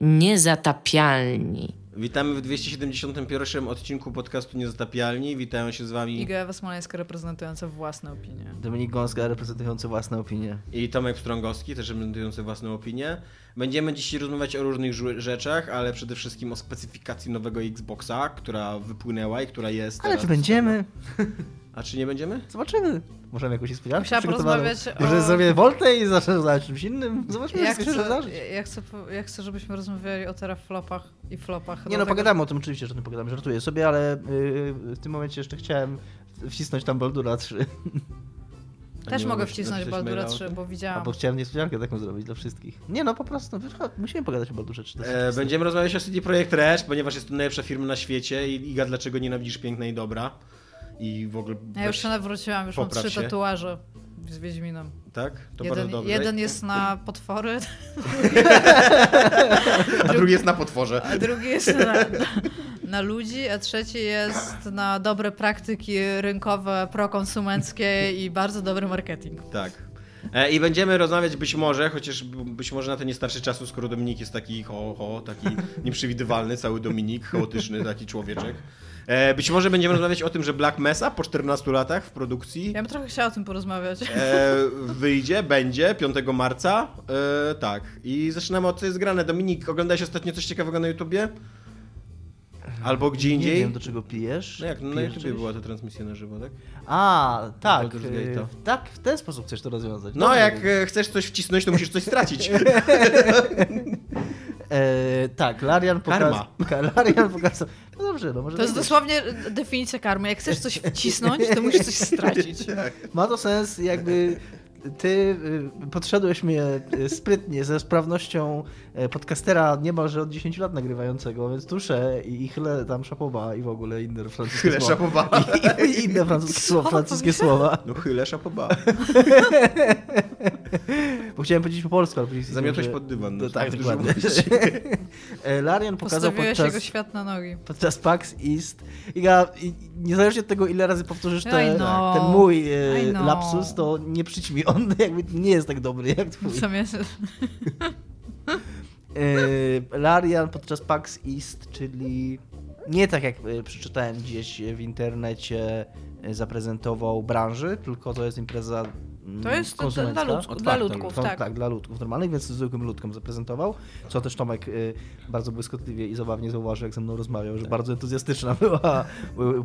Niezatapialni. Witamy w 271 odcinku podcastu Niezatapialni. Witają się z wami Iga Smoleńska reprezentująca własne opinie. Dominik Gąska reprezentujący własne opinie. i Tomek Strągowski, też reprezentujący własną opinię. Będziemy dzisiaj rozmawiać o różnych rzeczach, ale przede wszystkim o specyfikacji nowego Xboxa, która wypłynęła i która jest Ale teraz... czy będziemy? A czy nie będziemy? Zobaczymy. Możemy jakąś niespodziankę Chciałam porozmawiać Może o- zrobię Voltę i zacznę rozmawiać o czymś innym. Zobaczmy, Ja co się chcę, wydarzy. ja, chcę, ja chcę, żebyśmy rozmawiali o teraflopach i flopach. Nie no, dlatego- pogadamy o tym oczywiście, że o tym pogadamy. Żartuję sobie, ale yy, w tym momencie jeszcze chciałem wcisnąć tam Baldura 3. A Też mogę wcisnąć Baldura maila o 3, tym? bo widziałam. Albo chciałem niespodziankę taką zrobić dla wszystkich. Nie no, po prostu, no, musimy pogadać o Baldurze 3. E, będziemy rozmawiać o CD Projekt Red, ponieważ jest to najlepsza firma na świecie i Iga, dlaczego nienawidzisz piękna i dobra? I w ogóle... Ja już się nawróciłam, już mam trzy się. tatuaże z Wiedźminem. Tak? To Jeden, bardzo dobrze. jeden jest na potwory, A drugi jest na potworze. a drugi jest na, na, ludzi, a trzeci jest na dobre praktyki rynkowe, prokonsumenckie i bardzo dobry marketing. Tak. E, I będziemy rozmawiać być może, chociaż być może na to nie starczy czasu, skoro Dominik jest taki ho, ho, taki nieprzewidywalny, cały Dominik, chaotyczny taki człowieczek. E, być może będziemy rozmawiać o tym, że Black Mesa po 14 latach w produkcji Ja bym trochę chciała o tym porozmawiać. e, wyjdzie, będzie 5 marca. E, tak. I zaczynamy od co jest grane. Dominik, oglądałeś ostatnio coś ciekawego na YouTubie? Albo gdzie Nie indziej? wiem, do czego pijesz. No jak, no na YouTubie była ta transmisja na żywo, tak? A, tak. E, tak, w ten sposób chcesz to rozwiązać. No, Dobrze jak e, chcesz coś wcisnąć, to musisz coś stracić. E, tak, Larian pokazał. Larian pokazał. No dobrze, no może To jest tak dosłownie definicja karmy. Jak chcesz coś wcisnąć, to musisz coś stracić. Ma to sens, jakby ty y, podszedłeś mnie y, sprytnie ze sprawnością podcastera niemalże od 10 lat nagrywającego, więc tuszę i, i chylę tam szapoba i w ogóle inne francuskie Chylę słowa. szapoba. I, i inne francuskie, słowa, francuskie słowa. No chylę szapoba. Bo chciałem powiedzieć po polsku, ale później Zamiotłeś pod dywan. że- No, tak, dokładnie. E, Larian pokazał Postawiłeś podczas, jego świat na nogi. podczas PAX East i, ja, i niezależnie od tego, ile razy powtórzysz te, ten mój e, lapsus, to nie przyćmi. On jakby nie jest tak dobry jak twój. Zamiast... E, Larian podczas PAX East, czyli nie tak jak e, przeczytałem gdzieś w internecie, e, zaprezentował branży, tylko to jest impreza To jest dla, konsumencka. dla, ludków, dla Otwarta ludków, tak. tak, dla ludków normalnych, więc zwykłym ludkom zaprezentował, co też Tomek y, bardzo błyskotliwie i zabawnie zauważył, jak ze mną rozmawiał, że bardzo entuzjastyczna była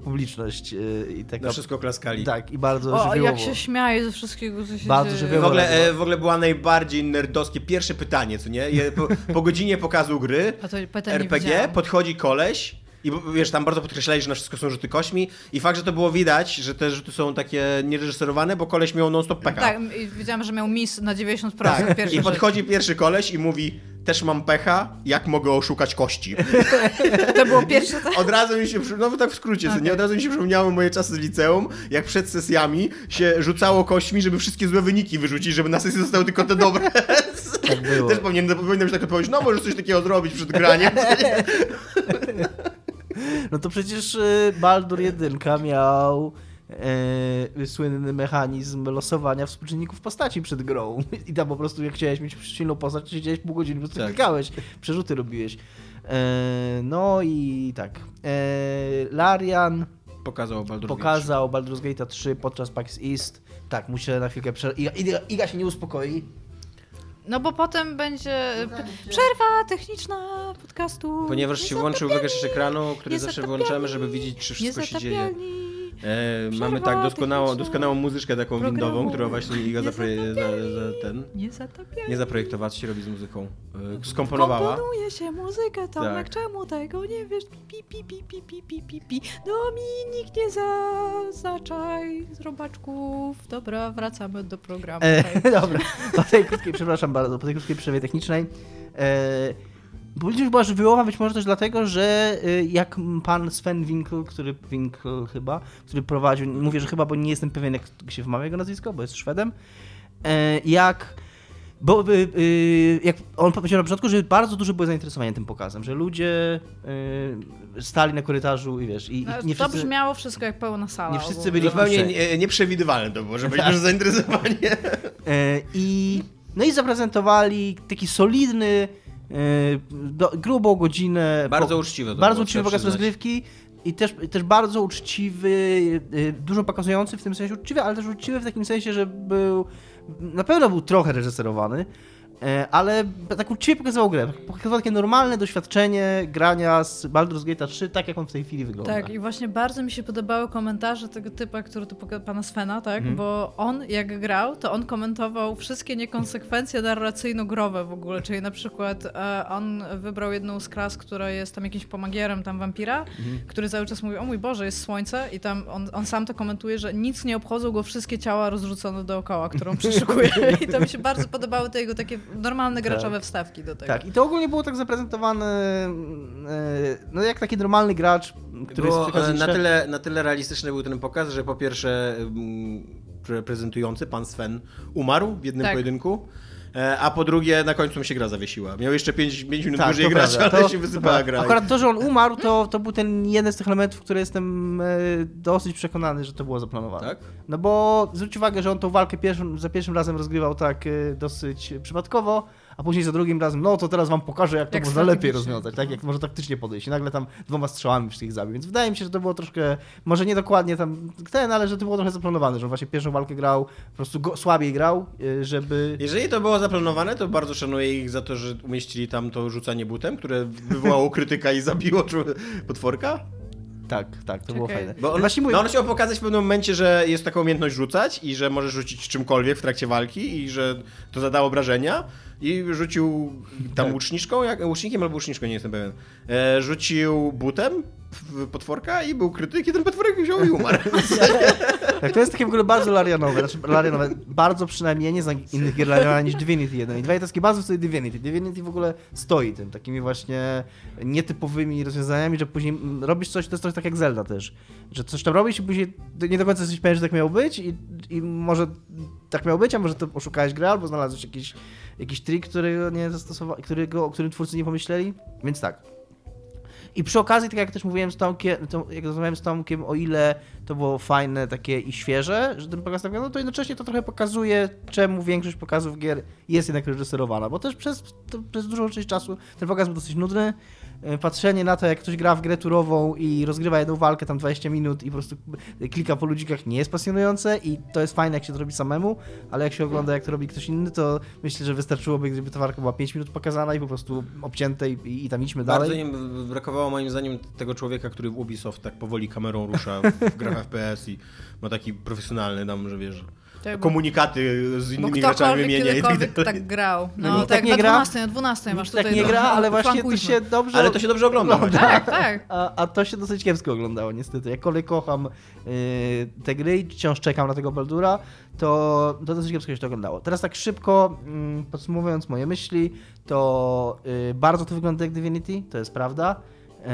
publiczność y, i taka... Na wszystko klaskali. Tak, i bardzo O, żywiołowo. jak się śmieje ze wszystkiego, co się Bardzo dzieje. W ogóle, e, w ogóle była najbardziej nerdowskie pierwsze pytanie, co nie? Je, po, po godzinie pokazu gry nie RPG podchodzi koleś i wiesz, tam bardzo podkreślali, że na wszystko są rzuty kośmi i fakt, że to było widać, że te rzuty są takie niereżyserowane, bo koleś miał non-stop peka. Tak, i wiedziałam, że miał miss na 90%. Tak. Pierwszy I podchodzi pierwszy koleś i mówi też mam pecha, jak mogę oszukać kości? To było pierwsze... tak? Od razu mi się, no tak w skrócie, okay. nie? Od razu mi się przypomniały moje czasy z liceum, jak przed sesjami się rzucało kośćmi, żeby wszystkie złe wyniki wyrzucić, żeby na sesji zostały tylko te dobre. Tak było. Też powinien, powinno być taka odpowiedź, no możesz coś takiego zrobić przed graniem. No to przecież y, Baldur 1 miał e, słynny mechanizm losowania współczynników postaci przed grą. I tam po prostu jak chciałeś mieć silną postać, to siedziałeś pół godziny, po prostu Tak. klikałeś, przerzuty robiłeś. E, no i tak. E, Larian Pokazał Baldur pokazał Baldur's Gate 3 podczas PAX East. Tak, muszę na chwilkę prze... Iga, Iga, Iga się nie uspokoi. No bo potem będzie p- przerwa techniczna podcastu. Ponieważ się włączył wygaszacz ekranu, który zawsze włączamy, żeby widzieć, czy wszystko się dzieje. E, mamy tak doskonałą, doskonałą muzyczkę taką programu. windową, którą właśnie Iga za, za ten... Nie zaprojektowała, co się robi z muzyką. E, skomponowała. Komponuje się muzykę, Tomek, Tak. czemu tego nie wiesz? Pi, pi, pi, pi, pi, pi, pi, pi. Dominik, nie zaznaczaj z robaczków. Dobra, wracamy do programu. E, dobra, po tej krótkiej, przepraszam bardzo, po tej krótkiej przerwie technicznej. E, Publiczność była żywiołowa być może też dlatego, że y, jak pan Sven Winkl, który Winkl chyba, który prowadził, mówię, że chyba, bo nie jestem pewien jak się wymawia jego nazwisko, bo jest Szwedem, e, jak bo y, y, jak on powiedział na początku, że bardzo duże było zainteresowanie tym pokazem, że ludzie y, stali na korytarzu i wiesz, i, i nie to wszyscy... brzmiało wszystko jak pełna sala. nie wszyscy byli- Zupełnie nieprzewidywalne to było, że będzie Tak. duże zainteresowanie. E, I, no i zaprezentowali taki solidny do, grubą godzinę. Bardzo po- uczciwe Bardzo trzeba pokaz przyznać. rozgrywki i też, też bardzo uczciwy, y, dużo pokazujący w tym sensie uczciwy, ale też uczciwy w takim sensie, że był, na pewno był trochę reżyserowany, e, ale tak uczciwie pokazywał grę. Pokazywał takie normalne doświadczenie grania z Baldur's Gate 3, tak jak on w tej chwili wygląda. Tak, i właśnie bardzo mi się podobały komentarze tego typa, który tu poka- pana Svena, tak? Mhm. Bo on, jak grał, to on komentował wszystkie niekonsekwencje narracyjno-growe w ogóle, czyli na przykład e, on wybrał jedną z klas, która jest tam jakimś pomagierem, tam wampira, Mhm. który cały czas mówi, o mój Boże, jest słońce i tam on, on sam to komentuje, że nic nie obchodzą go wszystkie ciała rozrzucone dookoła, którą przeszukuje. I to mi się bardzo podobały te jego takie normalne graczowe wstawki do tego. Tak, i to ogólnie było tak zaprezentowane, e, no jak taki normalny gracz, który Było, jest na, tyle, na tyle realistyczny był ten pokaz, że po pierwsze mm, pre- prezentujący, pan Sven, umarł w jednym Tak. pojedynku, a po drugie na końcu mu się gra zawiesiła. Miał jeszcze 5 minut Tak, dłużej grać, prawda. ale To- się wysypała prawda. gra. Akurat to, że on umarł, to, to był ten jeden z tych elementów, który jestem e, dosyć przekonany, że to było zaplanowane. Tak? No bo zwróć uwagę, że on tą walkę pierwszym, za pierwszym razem rozgrywał tak e, dosyć przypadkowo, a później za drugim razem, no to teraz wam pokażę, jak to Jak można lepiej rozwiązać, tak? Jak może taktycznie podejść. I nagle tam dwoma strzałami wszystkich zabił. Więc wydaje mi się, że to było troszkę, może nie dokładnie tam ten, ale że to było trochę zaplanowane, że on właśnie pierwszą walkę grał, po prostu go, słabiej grał, e, żeby... Jeżeli to było zaplanowane, to bardzo szanuję ich za to, że umieścili tam to rzucanie butem, które wywołało krytyka i zabiło potworka. Tak, tak, to było fajne. Bo on, Właśnie mówię, no on chciał pokazać w pewnym momencie, że jest taka umiejętność rzucać i że możesz rzucić czymkolwiek w trakcie walki i że to zadało obrażenia. I rzucił tam Tak. łuczniczką, jak, łucznikiem albo łuczniczką, nie jestem pewien. E, rzucił butem w potworka i był krytyk i ten potworek wziął i umarł. Tak, to jest takie w ogóle bardzo larianowe, znaczy larianowe, bardzo przynajmniej, nie znam innych gier larianowe niż Divinity 1 i 2 i to jest takie bardzo wtedy Divinity. Divinity w ogóle stoi tym, takimi właśnie nietypowymi rozwiązaniami, że później robisz coś, to jest trochę tak jak Zelda też, że coś tam robisz i później nie do końca jesteś pewien, że tak miało być i, i może tak miało być, a może to oszukałeś grę albo znalazłeś jakiś, jakiś trik, którego nie zastosowali, którego, o którym twórcy nie pomyśleli, więc tak. I przy okazji, tak jak też mówiłem z Tomkiem, to, jak rozmawiałem z Tomkiem, o ile to było fajne, takie i świeże, że ten pokaz tak wyglądał, to jednocześnie to trochę pokazuje, czemu większość pokazów gier jest jednak reżyserowana, bo też przez, to, przez dużą część czasu ten pokaz był dosyć nudny. E, Patrzenie na to, jak ktoś gra w grę turową i rozgrywa jedną walkę tam 20 minut i po prostu klika po ludzikach nie jest pasjonujące i to jest fajne, jak się to robi samemu, ale jak się ogląda, jak to robi ktoś inny, to myślę, że wystarczyłoby, gdyby ta walka była 5 minut pokazana i po prostu obcięte i, i tam idźmy dalej. Bardzo im brakowało moim zdaniem tego człowieka, który w Ubisoft tak powoli kamerą rusza w grach FPS i ma taki profesjonalny tam, że wiesz, Tak, komunikaty z innymi graczami wymienia i tak dalej. tak grał. No, No, tak, tak nie na gra. 12, na 12 masz tutaj. tak nie no, gra, ale właśnie to się dobrze... Ale to się dobrze ogląda. No. Tak, tak. A, a to się dosyć kiepsko oglądało niestety. Jakkolwiek kocham yy, te gry i wciąż czekam na tego Baldura, to, to dosyć kiepsko się to oglądało. Teraz tak szybko mm, podsumowując moje myśli, to yy, bardzo to wygląda jak Divinity, to jest prawda. Yy,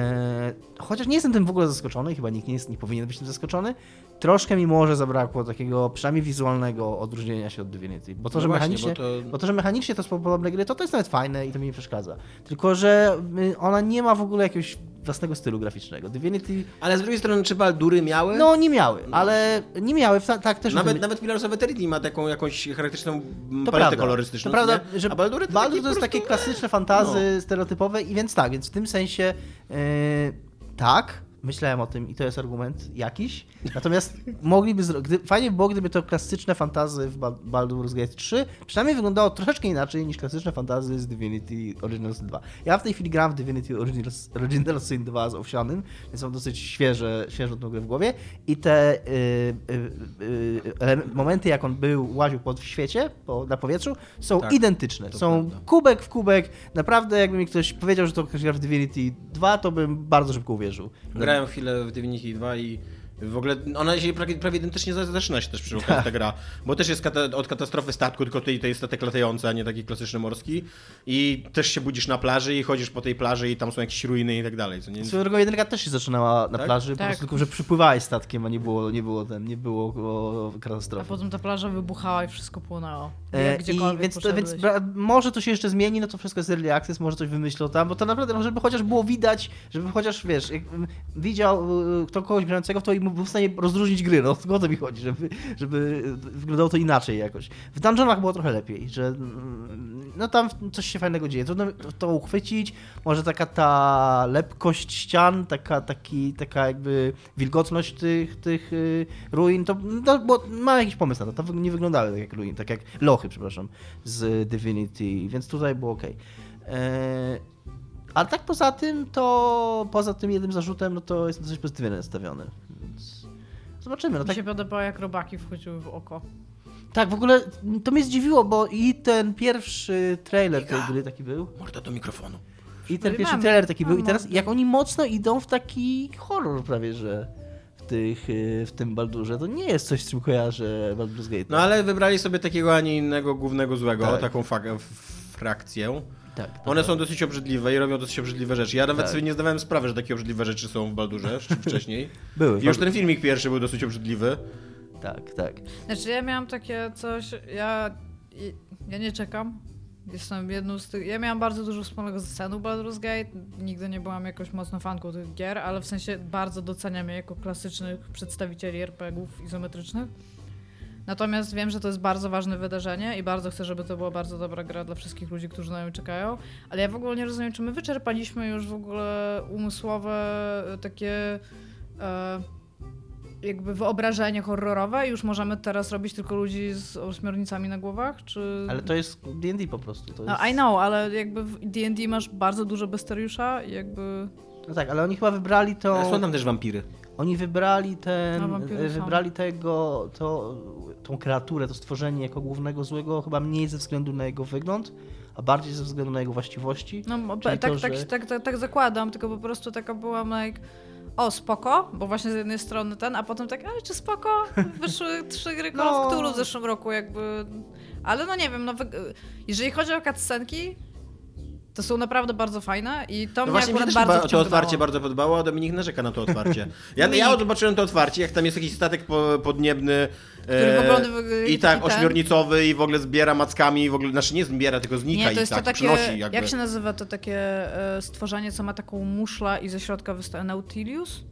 chociaż nie jestem tym w ogóle zaskoczony, chyba nikt nie, jest, nie powinien być tym zaskoczony. Troszkę mi może zabrakło takiego, przynajmniej wizualnego odróżnienia się od Divinity. Bo to, No że właśnie, mechanicznie, bo to- bo to, że mechanicznie to są podobne gry, to to jest nawet fajne i to mi nie przeszkadza. Tylko, że y, ona nie ma w ogóle jakiegoś własnego stylu graficznego. Divinity, Ale z drugiej strony, czy Baldury miały? no nie miały, ale nie miały, tak też Nawet, tym- nawet Pillars of Eternity ma taką jakąś charakterystyczną to paletę kolorystyczną. To prawda, nie? że A Baldury to, Baldur to jest takie klasyczne fantazy stereotypowe i więc tak, więc w tym sensie yy, tak, myślałem o tym i to jest argument jakiś. Natomiast mogliby gdy... fajnie by było, gdyby to klasyczne fantazy w Ba- Baldur's Gate 3 przynajmniej wyglądało troszeczkę inaczej niż klasyczne fantazy z Divinity Original Sin 2. Ja w tej chwili gram w Divinity Original, Sin 2 z Owsianym, więc mam dosyć świeże, świeżą tą grę w głowie i te yy, yy, yy, ele- momenty, jak on był, łaził po świecie, po, na powietrzu, są Tak, identyczne. Są prawda. kubek w kubek. Naprawdę, jakby mi ktoś powiedział, że to ktoś gra w Divinity 2, to bym bardzo szybko uwierzył. Grałem chwilę w Divinity 2 i w ogóle ona się prawie, prawie identycznie za- zaczyna się też przy okazji ta gra, bo też jest kata, od katastrofy statku, tylko tutaj to jest statek latający, a nie taki klasyczny morski i też się budzisz na plaży i chodzisz po tej plaży i tam są jakieś ruiny i tak dalej, co nie? Swoją drogą jedynka też się zaczynała na Tak? plaży, po Tak. prostu tylko, że przypływałeś statkiem, a nie było, nie było, ten, nie było o, A katastrofy. potem ta plaża wybuchała i wszystko płonęło. E, I więc, to, więc może to się jeszcze zmieni, no to wszystko jest early access, może coś wymyślą tam, bo to naprawdę, no, żeby chociaż było widać, żeby chociaż, wiesz, jak, mm, widział y, kto kogoś grającego w to i był w stanie rozróżnić gry, no o to mi chodzi, żeby, żeby wyglądało to inaczej jakoś. W dungeonach było trochę lepiej, że mm, no tam coś się fajnego dzieje, trudno to uchwycić, może taka ta lepkość ścian, taka, taki, taka jakby wilgotność tych, tych y, ruin, to, no, bo mam jakiś pomysł na to, to nie wyglądały tak jak ruin, tak jak lochy, przepraszam, z Divinity, więc tutaj było ok. Ale tak poza tym, to poza tym jednym zarzutem, no to jestem dość pozytywnie nastawiony. Więc zobaczymy. No Mi tak, się podoba, jak robaki wchodziły w oko. tak, w ogóle to mnie zdziwiło, bo i ten pierwszy trailer tej gry taki był. Morda do mikrofonu. I ten pierwszy trailer taki był. I teraz jak oni mocno idą w taki horror prawie, że tych, y, w tym Baldurze, to nie jest coś, z czym kojarzę Baldur's Gate. No ale wybrali sobie takiego, a nie innego głównego złego, Tak. taką frakcję. tak, tak. One są dosyć obrzydliwe i robią dosyć obrzydliwe rzeczy. Ja nawet Tak. sobie nie zdawałem sprawy, że takie obrzydliwe rzeczy są w Baldurze wcześniej. Były. I już ten filmik pierwszy był dosyć obrzydliwy. Tak, tak. Znaczy ja miałam takie coś, ja, ja nie czekam. Jestem jedną z tych. Ja miałam bardzo dużo wspólnego z sceną Baldur's Gate. Nigdy nie byłam jakoś mocno fanką tych gier, ale w sensie bardzo doceniam je jako klasycznych przedstawicieli RPGów izometrycznych. Natomiast wiem, że to jest bardzo ważne wydarzenie i bardzo chcę, żeby to była bardzo dobra gra dla wszystkich ludzi, którzy na nią czekają. Ale ja w ogóle nie rozumiem, czy my wyczerpaliśmy już w ogóle umysłowe e, takie. E, jakby wyobrażenie horrorowe i już możemy teraz robić tylko ludzi z ośmiornicami na głowach, czy... Ale to jest D&D po prostu. To jest... No, I know, ale jakby w D&D masz bardzo dużo besteriusza i jakby... No tak, ale oni chyba wybrali to... Są tam też wampiry. Oni wybrali ten, No, są. wybrali tego, to, tą kreaturę, to stworzenie jako głównego złego chyba mniej ze względu na jego wygląd, a bardziej ze względu na jego właściwości. No tak, to, tak, że- tak, tak, tak zakładam, tylko po prostu taka byłam like... O, spoko, bo właśnie z jednej strony ten, a potem tak, ale czy spoko? Wyszły trzy gry Call No. w zeszłym roku, jakby... Ale no nie wiem, no jeżeli chodzi o cutscenki, to są naprawdę bardzo fajne i to No mnie właśnie akurat bardzo to otwarcie bardzo podobało, a Dominik narzeka na to otwarcie. Ja, Dominik. ja zobaczyłem to otwarcie, jak tam jest jakiś statek po, podniebny. Który w I tak, i ośmiornicowy i w ogóle zbiera mackami, i w ogóle, znaczy nie zbiera, tylko znika Nie, i to jest tak to takie, przynosi jakby. jak się nazywa to takie e, stworzenie, co ma taką muszlę i ze środka wystaje Nautilius?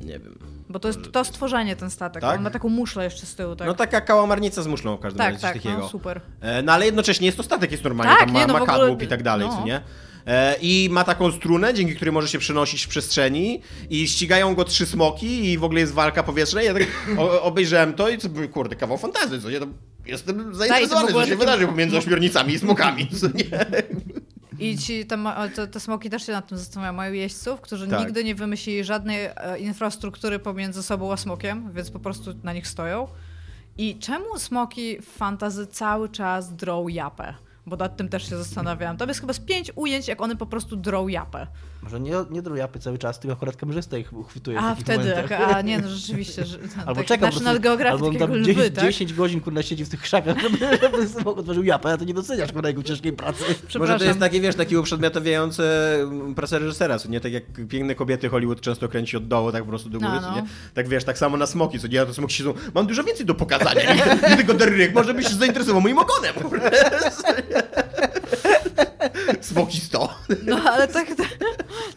Nie wiem. Bo to jest to stworzenie, ten statek. Tak? On ma taką muszlę jeszcze z tyłu, tak? No taka kałamarnica z muszlą w każdym tak, razie, tak, takiego. no super. E, No ale jednocześnie jest to statek, jest normalnie, Tak, tam ma, nie, no ma ogóle- kadłub i tak dalej, no. co nie? E, I ma taką strunę, dzięki której może się przenosić w przestrzeni i ścigają go trzy smoki i w ogóle jest walka powietrzna. Ja tak obejrzałem to i co, by- kurde, kawał fantazy, co nie? To jestem zainteresowany, ogóle co się takie- wydarzy pomiędzy ośmiornicami i smokami, co nie? I ci te, te, te smoki też się nad tym zastanawiają. Mają jeźdźców, którzy Tak. nigdy nie wymyślili żadnej e, infrastruktury pomiędzy sobą a smokiem, więc po prostu na nich stoją. I czemu smoki w fantazy cały czas drą japę? Bo nad tym też się zastanawiałam. To jest chyba z pięć ujęć, jak one po prostu drą japę. Może nie, nie drojapy cały czas, tylko akurat kamerzysta ich uchwytuje w A takich wtedy, momentach. a nie, no rzeczywiście. Że, Albo tak, czekam, National Geographic, albo tam lwy, 10, tak? 10 godzin kurna siedzi w tych krzakach, żeby, żeby smok otworzył japę, a to nie doceniasz kurna jego ciężkiej pracy. Może to jest takie, wiesz, taki uprzedmiotawiający mm, pracę reżysera, co nie? Tak jak piękne kobiety Hollywood często kręci od dołu, tak po prostu do góry, No, no. nie? Tak wiesz, tak samo na smoki, co nie? A to smoki siedzą, mam dużo więcej do pokazania, nie, tylko Derryk, może byś się zainteresował moim ogonem. Smoki 100. No ale tak, tak,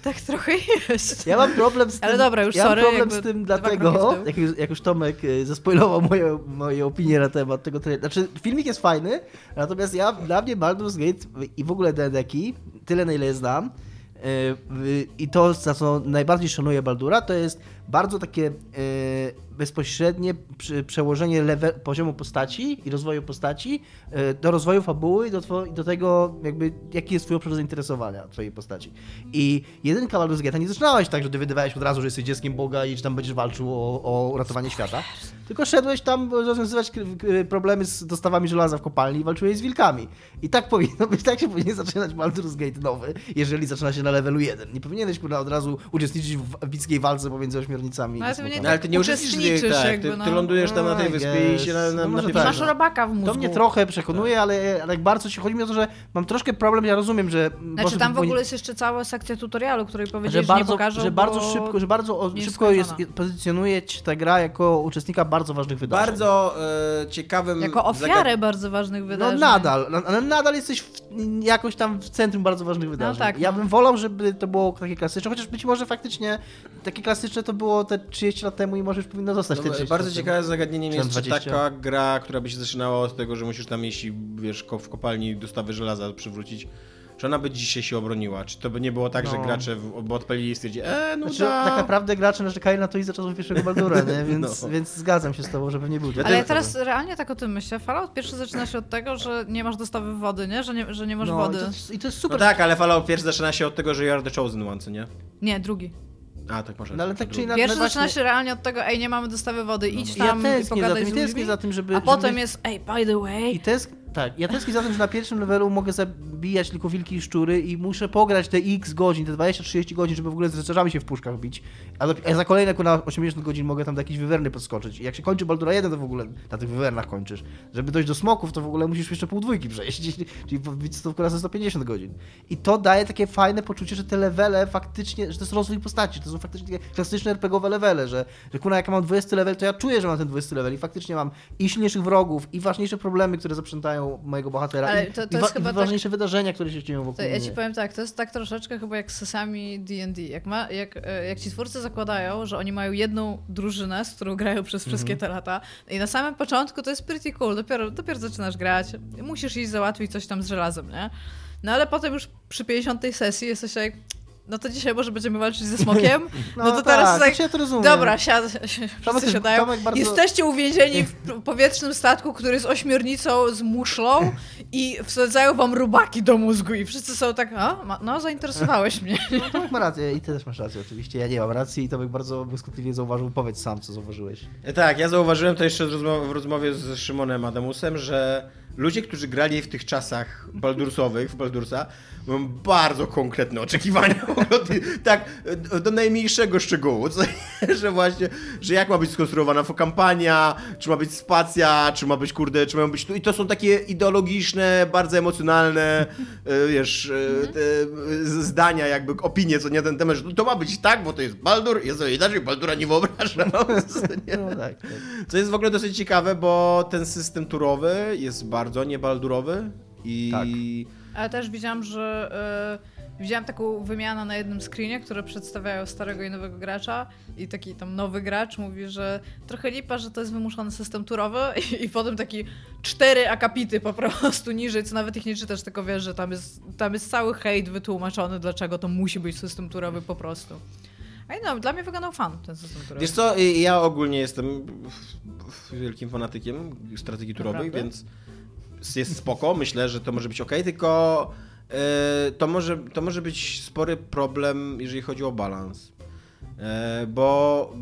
tak trochę jest. Ja mam problem z tym, Ale dobra, już ja sorry, mam problem z tym dlatego, jak już, jak już Tomek y, zaspoilował moje, moje opinie na temat tego trailera. Znaczy, filmik jest fajny, natomiast ja, dla mnie Baldur's Gate i w ogóle D&D-ki, tyle na ile je znam, y, i to, za co najbardziej szanuję Baldura, to jest bardzo takie y, bezpośrednie przełożenie level, poziomu postaci i rozwoju postaci y, do rozwoju fabuły i do, do tego, jakby, jaki jest twój obszar zainteresowania twojej postaci. I jedynka Baldur's Gate nie zaczynałeś tak, że ty wydawałeś od razu, że jesteś dzieckiem Boga i że tam będziesz walczył o, o uratowanie świata, tylko szedłeś tam rozwiązywać problemy z dostawami żelaza w kopalni i walczyłeś z wilkami. I tak powinno być, tak się powinien zaczynać Baldur's Gate nowy, jeżeli zaczyna się na levelu 1. Nie powinieneś kurwa od razu uczestniczyć w epickiej walce pomiędzy ośmiornicami No, ale to nie. No ale ty nie uczestniczysz w liczysz tak, jakby, ty, no. ty lądujesz tam na tej No, wyspie i yes. się na, na, No na tak, Masz no. robaka w mózgu. To mnie trochę przekonuje, ale, ale jak bardzo ci chodzi mi o to, że mam troszkę problem, ja rozumiem, że... Znaczy tam w ogóle jest jeszcze cała sekcja tutorialu, której że powiedzieli, że, bardzo, nie pokażą, że bardzo szybko, że bardzo szybko jest, pozycjonuje cię ta gra jako uczestnika bardzo ważnych wydarzeń. Bardzo e, ciekawym... Jako ofiarę bardzo ważnych No wydarzeń. nadal, no, ale nadal jesteś w, jakoś tam w centrum bardzo ważnych wydarzeń. tak, Ja no. bym wolał, żeby to było takie klasyczne, chociaż być może faktycznie takie klasyczne to było te 30 lat temu i może już powinno zostać te No, 30 bardzo zagadnieniem Czy jest, czy 20? taka gra, która by się zaczynała od tego, że musisz tam jeśli wiesz, w kopalni dostawy żelaza przywrócić, czy ona by dzisiaj się obroniła? Czy to by nie było tak, że No. gracze w, by odpalili i stwierdzili, e, no Znaczy, tak naprawdę gracze narzekali na to i za czasów pierwszego Baldura, nie? Więc, No. więc zgadzam się z tobą, że pewnie był. Ale ja teraz realnie tak o tym myślę. Fallout pierwszy zaczyna się od tego, że nie masz dostawy wody, nie? Że nie, że nie masz no, wody. I to, jest- I to jest No super. tak, ale Fallout pierwszy zaczyna się od tego, że you are the chosen one, co nie? Nie, drugi. A, tak może. No, ale tak czy inaczej- Pierwszy no zaczyna właśnie- się realnie od tego, ej, nie mamy dostawy wody, idź ja tam i tęsknię za pogadaj tym, z i ludźmi. za tym, żeby... A potem żeby... jest, ej, by the way, I tęsk... Tak, ja tęsknię za tym, że na pierwszym levelu mogę zabijać tylko wilki i szczury i muszę pograć te x godzin, te 20-30 godzin, żeby w ogóle z się w puszkach bić. A, do... a za kolejne na 80 godzin mogę tam do jakiejś wywerny podskoczyć. I jak się kończy Baldura 1, to w ogóle na tych wywernach kończysz. Żeby dojść do smoków, to w ogóle musisz jeszcze pół dwójki przejść, czyli bić stówkę razy 150 godzin. I to daje takie fajne poczucie, że te levele faktycznie, że to jest rozwój postaci, to są faktycznie takie klasyczne RPGowe levele, że, że kuna jak ja mam 20 level, to ja czuję, że mam ten 20 level i faktycznie mam i silniejszych wrogów, i ważniejsze problemy, które zaprzątają mojego bohatera, Ale to- to jest chyba ważniejsze wydarzenia, które się dzieją wokół To ja ci powiem tak, to jest tak troszeczkę chyba jak z sesami D&D. Jak, ma, jak, e, jak ci twórcy zakładają, że oni mają jedną drużynę, z którą grają przez wszystkie Mhm. te lata i na samym początku to jest pretty cool, dopiero, dopiero zaczynasz grać, musisz iść załatwić coś tam z żelazem, nie? No ale potem już przy 50 sesji jesteś jak, no to dzisiaj może będziemy walczyć ze smokiem, no, to teraz tak, tak, ja to rozumiem. Dobra, siad, wszyscy siadają. Tomek bardzo- Jesteście uwięzieni w powietrznym statku, który jest ośmiornicą z muszlą i wsadzają wam rubaki do mózgu i wszyscy są tak, a, no zainteresowałeś mnie. No, Tomek ma rację i ty też masz rację oczywiście, ja nie mam racji i Tomek bardzo błyskotliwie zauważył, powiedz sam, co zauważyłeś. Tak, ja zauważyłem to jeszcze w rozmowie z Szymonem Adamusem, że ludzie, którzy grali w tych czasach baldursowych, w Baldursa, mają bardzo konkretne oczekiwania. tak, do najmniejszego szczegółu, co, że właśnie, że jak ma być skonstruowana kampania, czy ma być spacja, czy ma być, kurde, czy mają być tu. I to są takie ideologiczne, bardzo emocjonalne, e, wiesz, e, te e, zdania, jakby opinie, co nie ten temat, że to ma być tak, bo to jest Baldur, jest inaczej, Baldura nie wyobrażam. Co jest w ogóle dosyć ciekawe, bo ten system turowy jest bardzo niebaldurowy i Tak. Ale też widziałam, że e, widziałam taką wymianę na jednym screenie, które przedstawiają starego i nowego gracza i taki tam nowy gracz mówi, że trochę lipa, że to jest wymuszony system turowy i, i potem taki cztery akapity po prostu niżej, co nawet ich nie czytasz, tylko wiesz, że tam jest, tam jest cały hejt wytłumaczony, dlaczego to musi być system turowy po prostu. A i no, dla mnie wyglądał fan ten system turowy. Wiesz co, i- ja ogólnie jestem wielkim fanatykiem strategii turowej, Naprawdę? więc jest spoko, myślę, że to może być ok, tylko e, to, może, to może być spory problem, jeżeli chodzi o balans. E, bo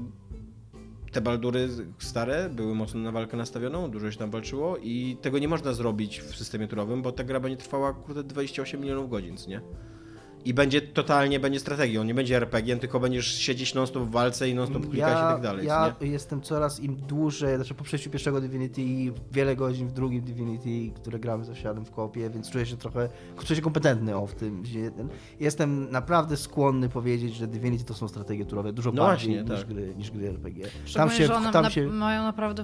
te baldury stare były mocno na walkę nastawioną, dużo się tam walczyło i tego nie można zrobić w systemie turowym, bo ta gra będzie trwała kurde 28 milionów godzin, nie? I będzie totalnie będzie strategią, nie będzie RPG, tylko będziesz siedzieć non-stop w walce i non-stop klikać i tak dalej. Ja nie? jestem coraz im dłużej, znaczy po przejściu pierwszego Divinity i wiele godzin w drugim Divinity, które gramy z osiadem w kopie, więc czuję się trochę, czuję się kompetentny o w tym. Jestem naprawdę skłonny powiedzieć, że Divinity to są strategie turowe dużo No bardziej właśnie, niż, tak. gry, niż gry RPG. Tam Szczególnie, się, że one tam na, się... mają naprawdę.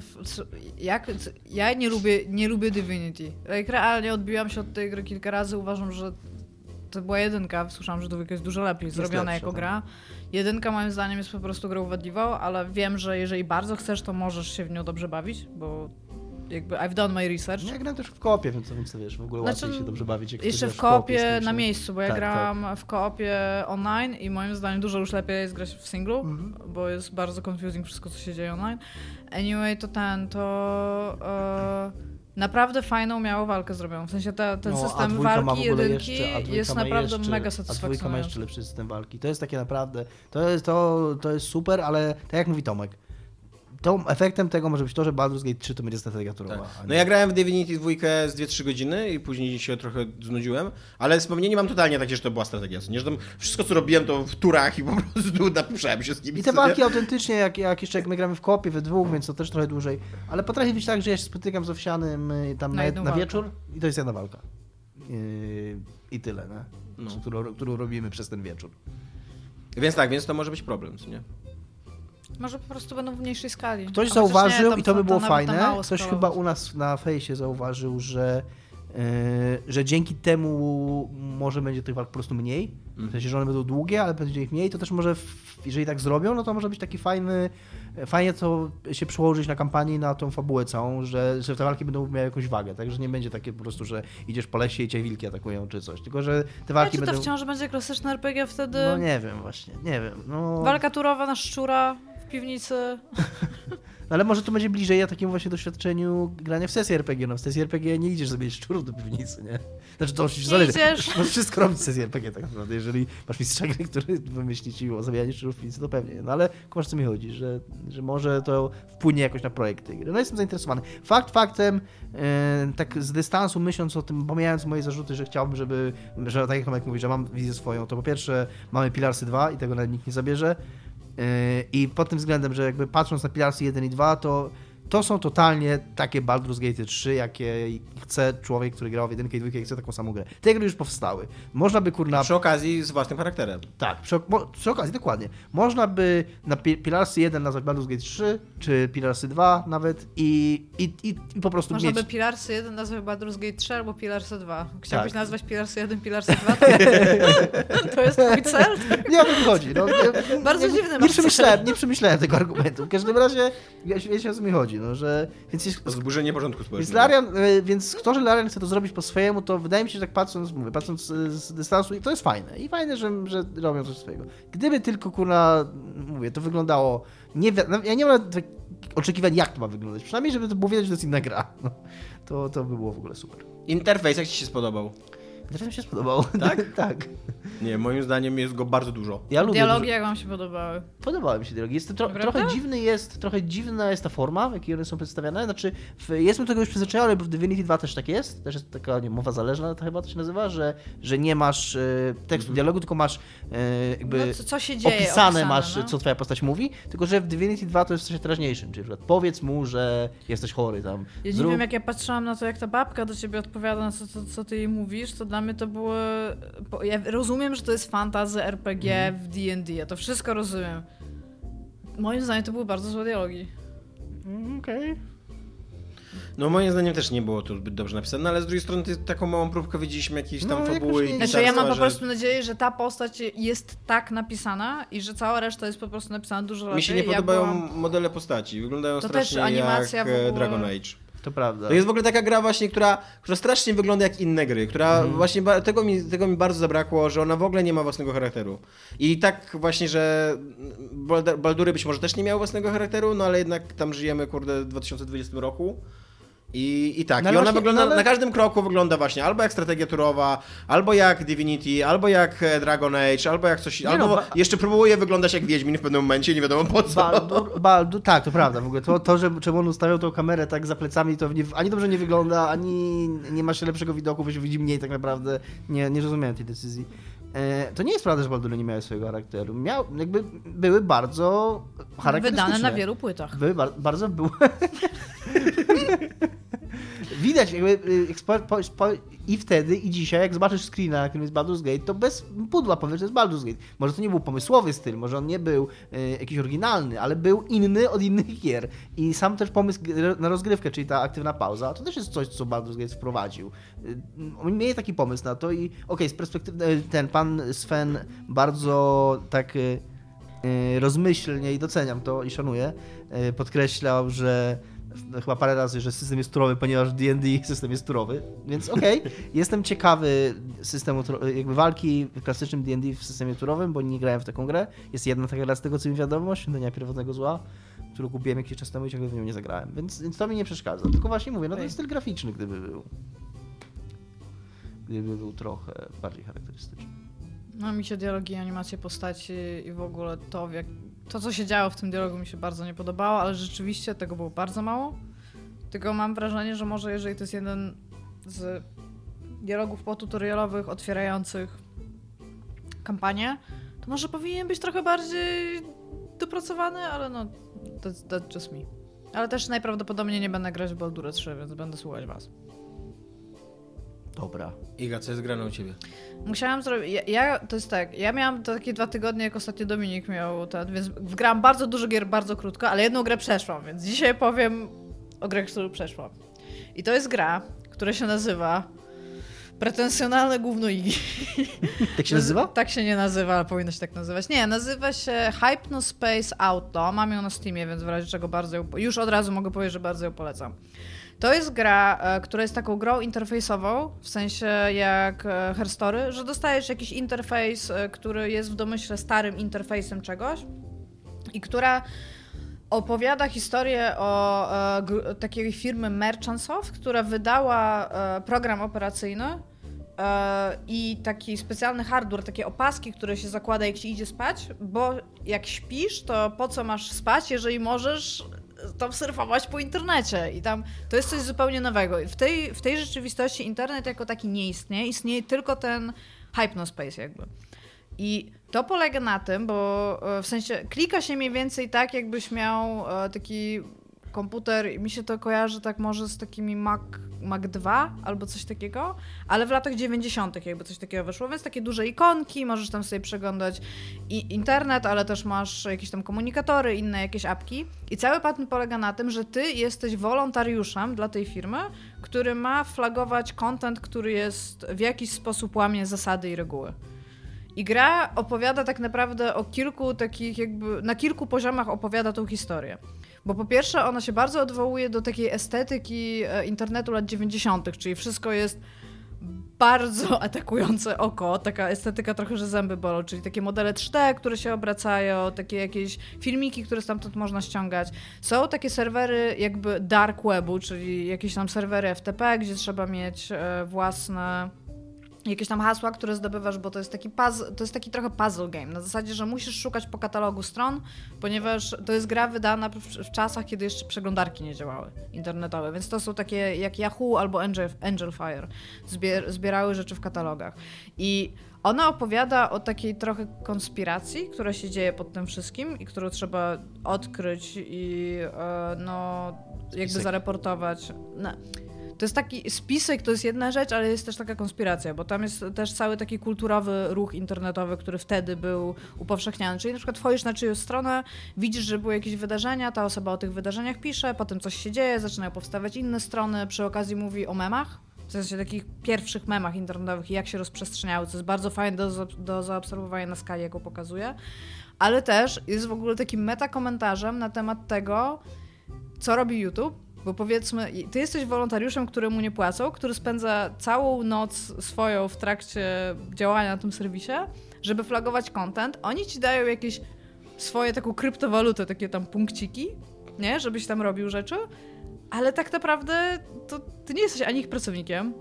Jak, ja nie lubię, nie lubię Divinity. Jak realnie odbiłam się od tej gry kilka razy, uważam, że to była jedynka. Słyszałam, że dwójka jest dużo lepiej Jest zrobiona lepsza, jako tak. gra. Jedynka moim zdaniem jest po prostu grą wadliwą, ale wiem, że jeżeli bardzo chcesz, to możesz się w nią dobrze bawić, bo jakby I've done my research. Ja grałem też w kopie, więc, to wiesz, w ogóle Znaczy, łatwiej się dobrze bawić. Jak Jeszcze w kopie na no. miejscu, bo ja Tak, grałam w koopie online i moim zdaniem dużo już lepiej jest grać w singlu, Mhm. bo jest bardzo confusing wszystko, co się dzieje online. Anyway, to ten, to e, naprawdę fajną miało walkę zrobioną. W sensie ta, ten No, a system walki jedynki jeszcze, a jest naprawdę jeszcze, mega A dwójka ma satysfakcjonujący. jeszcze lepszy system walki. To jest takie naprawdę, to jest, to, to jest super, ale tak jak mówi Tomek, tą efektem tego może być to, że Baldur's Gate 3 to będzie strategia turowa. Tak. No ja grałem w Divinity 2 z 2-3 godziny i później się trochę znudziłem, ale wspomnienie mam totalnie takie, że to była strategia. Nie, że tam wszystko co robiłem to w turach i po prostu napuszczałem się z kimś. I te walki nie? autentycznie, jak, jak jeszcze jak my gramy w kopie we dwóch, więc to też trochę dłużej. Ale potrafi być tak, że ja się spotykam z Owsianym y, tam Na na, na, wieczór i to jest jedna walka. Yy, I tyle? No. Którą, którą robimy przez ten wieczór. Więc tak, więc to może być problem, co nie? Może po prostu będą w mniejszej skali. Ktoś A zauważył, tam i to by było na fajne, ktoś skalować. chyba u nas na fejsie zauważył, że, yy, że dzięki temu może będzie tych walk po prostu mniej. W sensie, że one będą długie, ale będzie ich mniej, to też może, w, jeżeli tak zrobią, no to może być taki fajny, fajnie to się przełożyć na kampanię i na tą fabułę całą, że, że te walki będą miały jakąś wagę, także nie będzie takie po prostu, że idziesz po lesie i cię wilki atakują czy coś, tylko że te walki czy to będą... wciąż będzie klasyczne RPG wtedy? No nie wiem właśnie, nie wiem, no... Walka turowa na szczura piwnicy. Ale może to będzie bliżej takiemu właśnie doświadczeniu grania w sesji RPG. No w sesji RPG nie idziesz sobie szczurów do piwnicy, nie? Znaczy to oczywiście zależy. idziesz. Możesz wszystko robić w sesji RPG tak naprawdę. Jeżeli masz mistrza gry, który wymyśli ci o zabijaniu szczurów w piwnicy, to pewnie. No ale kumasz co mi chodzi, że, że może to wpłynie jakoś na projekt tej gry. No jestem zainteresowany. Fakt faktem, e, tak z dystansu myśląc o tym, pomijając moje zarzuty, że chciałbym, żeby, że tak jak Tomek mówi, że mam wizję swoją, to po pierwsze mamy Pilarsy 2 i tego nawet nikt nie zabierze. Yy, I pod tym względem, że jakby patrząc na Pilarsy 1 i 2, to to są totalnie takie Baldur's Gate 3, jakie chce człowiek, który grał w 1 i 2 i chce taką samą grę. Te gry już powstały. Można by kurna... Przy okazji z własnym charakterem. Tak, przy, przy okazji, dokładnie. Można by na Pi- Pilarsy 1 nazwać Baldur's Gate 3, czy Pilarsy 2 nawet i, i, i, i po prostu Można mieć... by Pilarsy 1 nazwać Baldur's Gate 3 albo Pilarsy 2. Chciałbyś Tak. nazwać Pilarsy 1, Pilarsy 2? To, to jest twój cel? Nie o to mi chodzi. No, nie, Bardzo jakby dziwny nie masz przemyślałem, nie przemyślałem tego argumentu. W każdym razie, wiecie o co mi chodzi, no, że... Więc jest, Zburzenie porządku Więc, społecznego. Larian, e, więc to, że Larian chce to zrobić po swojemu, to wydaje mi się, że tak patrząc, mówię, patrząc e, z dystansu, i to jest fajne. I fajne, że, że robią coś swojego. Gdyby tylko, kurna, mówię, to wyglądało... Nie, no, ja nie mam oczekiwań, jak to ma wyglądać. Przynajmniej, żeby to było widać, że to jest inna gra. No, to, to by było w ogóle super. Interfejs, jak ci się spodobał? Zresztą mi się spodobało. Tak? tak. Nie, moim zdaniem jest go bardzo dużo. Ja lubię Dialogi dużo- jak wam się podobały? Podobały mi się dialogi. Jest to tro, trochę dziwny jest, trochę dziwna jest ta forma, w jakiej one są przedstawiane. Znaczy, w, jestem do tego już przyzwyczajony, bo w Divinity 2 też tak jest. Też jest taka nie, mowa zależna, to chyba to się nazywa, że, że nie masz e, tekstu dialogu, tylko masz e, jakby No, co, co się dzieje? opisane, masz, no? co twoja postać mówi, tylko że w Divinity 2 to jest w sensie teraźniejszym, czyli przykład powiedz mu, że jesteś chory tam. Ja nie Zrób- wiem, jak ja patrzyłam na to, jak ta babka do ciebie odpowiada na co, co, co ty jej mówisz, to dla mnie to było... bo Ja rozumiem, że to jest fantazy RPG Mhm. w D&D, ja to wszystko rozumiem. Moim zdaniem to były bardzo złe dialogi. Mm, Okej. No moim zdaniem też nie było to zbyt dobrze napisane, no, ale z drugiej strony taką małą próbkę widzieliśmy jakiejś tam No, fabuły i Znaczy ja mam po prostu nadzieję, że ta postać jest tak napisana i że cała reszta jest po prostu napisana dużo lepiej. Mi się nie Ja podobają byłam- modele postaci, wyglądają To też strasznie animacja jak w ogóle- e, Dragon Age. To prawda. To jest w ogóle taka gra właśnie, która, która strasznie wygląda jak inne gry, która Mhm. właśnie tego mi, tego mi bardzo zabrakło, że ona w ogóle nie ma własnego charakteru. I tak właśnie, że Baldury być może też nie miały własnego charakteru, no ale jednak tam żyjemy, kurde, w 2020 roku. I, I tak, No i ona właśnie- wygląda, no ale- na każdym kroku wygląda właśnie albo jak strategia turowa, albo jak Divinity, albo jak e, Dragon Age, albo jak coś, Nie albo no, ba- jeszcze próbuje wyglądać jak Wiedźmin w pewnym momencie, nie wiadomo po co. Baldur, Baldur, tak, to prawda. W ogóle to, to że czemu on ustawiał tą kamerę tak za plecami, to nie, ani dobrze nie wygląda, ani nie ma się lepszego widoku, bo się widzi mniej tak naprawdę. Nie, nie rozumiałem tej decyzji. E, to nie jest prawda, że Baldury nie miały swojego charakteru. Miał, jakby były bardzo charakterystyczne. Wydane na wielu płytach. Były bar- bardzo było. Widać, jakby y, i wtedy, i dzisiaj, jak zobaczysz screena, na którym jest Baldur's Gate, to bez pudła powiesz, że jest Baldur's Gate. Może to nie był pomysłowy styl, może on nie był y, jakiś oryginalny, ale był inny od innych gier. I sam też pomysł na rozgrywkę, czyli ta aktywna pauza, to też jest coś, co Baldur's Gate wprowadził. Y, On mieli taki pomysł na to i okej, z perspektywy, y, ten pan Sven bardzo tak... y, y, rozmyślnie i doceniam to i szanuję, y, podkreślał, że chyba parę razy, że system jest turowy, ponieważ D&D system jest turowy, więc okej, jestem ciekawy systemu, jakby walki w klasycznym D&D w systemie turowym, bo nie grałem w taką grę. Jest jedna taka gra z tego, co mi wiadomo, Świątynia Pierwotnego Zła, którą kupiłem jakiś czas temu i ciągle w nią nie zagrałem, więc, więc to mi nie przeszkadza. Tylko właśnie mówię, no to jest styl graficzny, gdyby był. Gdyby był trochę bardziej charakterystyczny. No mi się dialogi, animacje postaci i w ogóle to, w jak, to, co się działo w tym dialogu mi się bardzo nie podobało, ale rzeczywiście tego było bardzo mało. Tylko mam wrażenie, że może jeżeli to jest jeden z dialogów potutorialowych otwierających kampanię, to może powinien być trochę bardziej dopracowany, ale no, that's, that's just me. Ale też najprawdopodobniej nie będę grać w Baldur'a 3, więc będę słuchać was. Dobra. Iga, co jest grane u ciebie? Musiałam zrobić. Ja, ja, to jest tak, ja miałam takie dwa tygodnie, jak ostatnio Dominik miał ten, więc grałam bardzo dużo gier bardzo krótko, ale jedną grę przeszłam, więc dzisiaj powiem o grę, którą przeszłam. I to jest gra, która się nazywa Pretensjonalne gówno Igi. Tak się nazywa? Tak się nie nazywa, ale powinno się tak nazywać. Nie, nazywa się Hypnospace Auto. Mam ją na Steamie, więc w razie czego bardzo ją, już od razu mogę powiedzieć, że bardzo ją polecam. To jest gra, e, która jest taką grą interfejsową, w sensie jak e, Herstory, że dostajesz jakiś interfejs, e, który jest w domyśle starym interfejsem czegoś i która opowiada historię o takiej firmy Merchantsoft, która wydała program operacyjny i taki specjalny hardware, takie opaski, które się zakłada jak się idzie spać, bo jak śpisz, to po co masz spać, jeżeli możesz tam surfować po internecie i tam to jest coś zupełnie nowego. W tej, w tej rzeczywistości internet jako taki nie istnieje, istnieje tylko ten hypnospace jakby. I to polega na tym, bo e, w sensie klika się mniej więcej tak, jakbyś miał e, taki komputer i mi się to kojarzy tak może z takimi Mac, Mac 2 albo coś takiego, ale w latach 90. jakby coś takiego wyszło, więc takie duże ikonki, możesz tam sobie przeglądać i internet, ale też masz jakieś tam komunikatory, inne jakieś apki i cały patent polega na tym, że ty jesteś wolontariuszem dla tej firmy, który ma flagować content, który jest w jakiś sposób łamie zasady i reguły. I gra opowiada tak naprawdę o kilku takich jakby, na kilku poziomach opowiada tą historię. Bo po pierwsze ona się bardzo odwołuje do takiej estetyki e, internetu lat 90., czyli wszystko jest bardzo atakujące oko, taka estetyka trochę, że zęby bolą, czyli takie modele 3D, które się obracają, takie jakieś filmiki, które stamtąd można ściągać. Są takie serwery jakby dark webu, czyli jakieś tam serwery FTP, gdzie trzeba mieć e, własne jakieś tam hasła, które zdobywasz, bo to jest taki puzzle, to jest taki trochę puzzle game. Na zasadzie, że musisz szukać po katalogu stron, ponieważ to jest gra wydana w, w czasach, kiedy jeszcze przeglądarki nie działały internetowe, więc to są takie jak Yahoo albo Angel, Angel Fire. Zbier, zbierały rzeczy w katalogach. I ona opowiada o takiej trochę konspiracji, która się dzieje pod tym wszystkim i którą trzeba odkryć i e, no jakby zareportować. No, to jest taki spisek, to jest jedna rzecz, ale jest też taka konspiracja, bo tam jest też cały taki kulturowy ruch internetowy, który wtedy był upowszechniany. Czyli na przykład wchodzisz na czyjąś stronę, widzisz, że były jakieś wydarzenia, ta osoba o tych wydarzeniach pisze, potem coś się dzieje, zaczynają powstawać inne strony, przy okazji mówi o memach, w sensie takich pierwszych memach internetowych i jak się rozprzestrzeniały, co jest bardzo fajne do, do zaobserwowania na skali, jaką pokazuje. Ale też jest w ogóle takim metakomentarzem na temat tego, co robi YouTube bo powiedzmy, ty jesteś wolontariuszem, któremu nie płacą, który spędza całą noc swoją w trakcie działania na tym serwisie, żeby flagować content. Oni ci dają jakieś swoje taką kryptowalutę, takie tam punkciki, nie? Żebyś tam robił rzeczy, ale tak naprawdę to ty nie jesteś ani ich pracownikiem,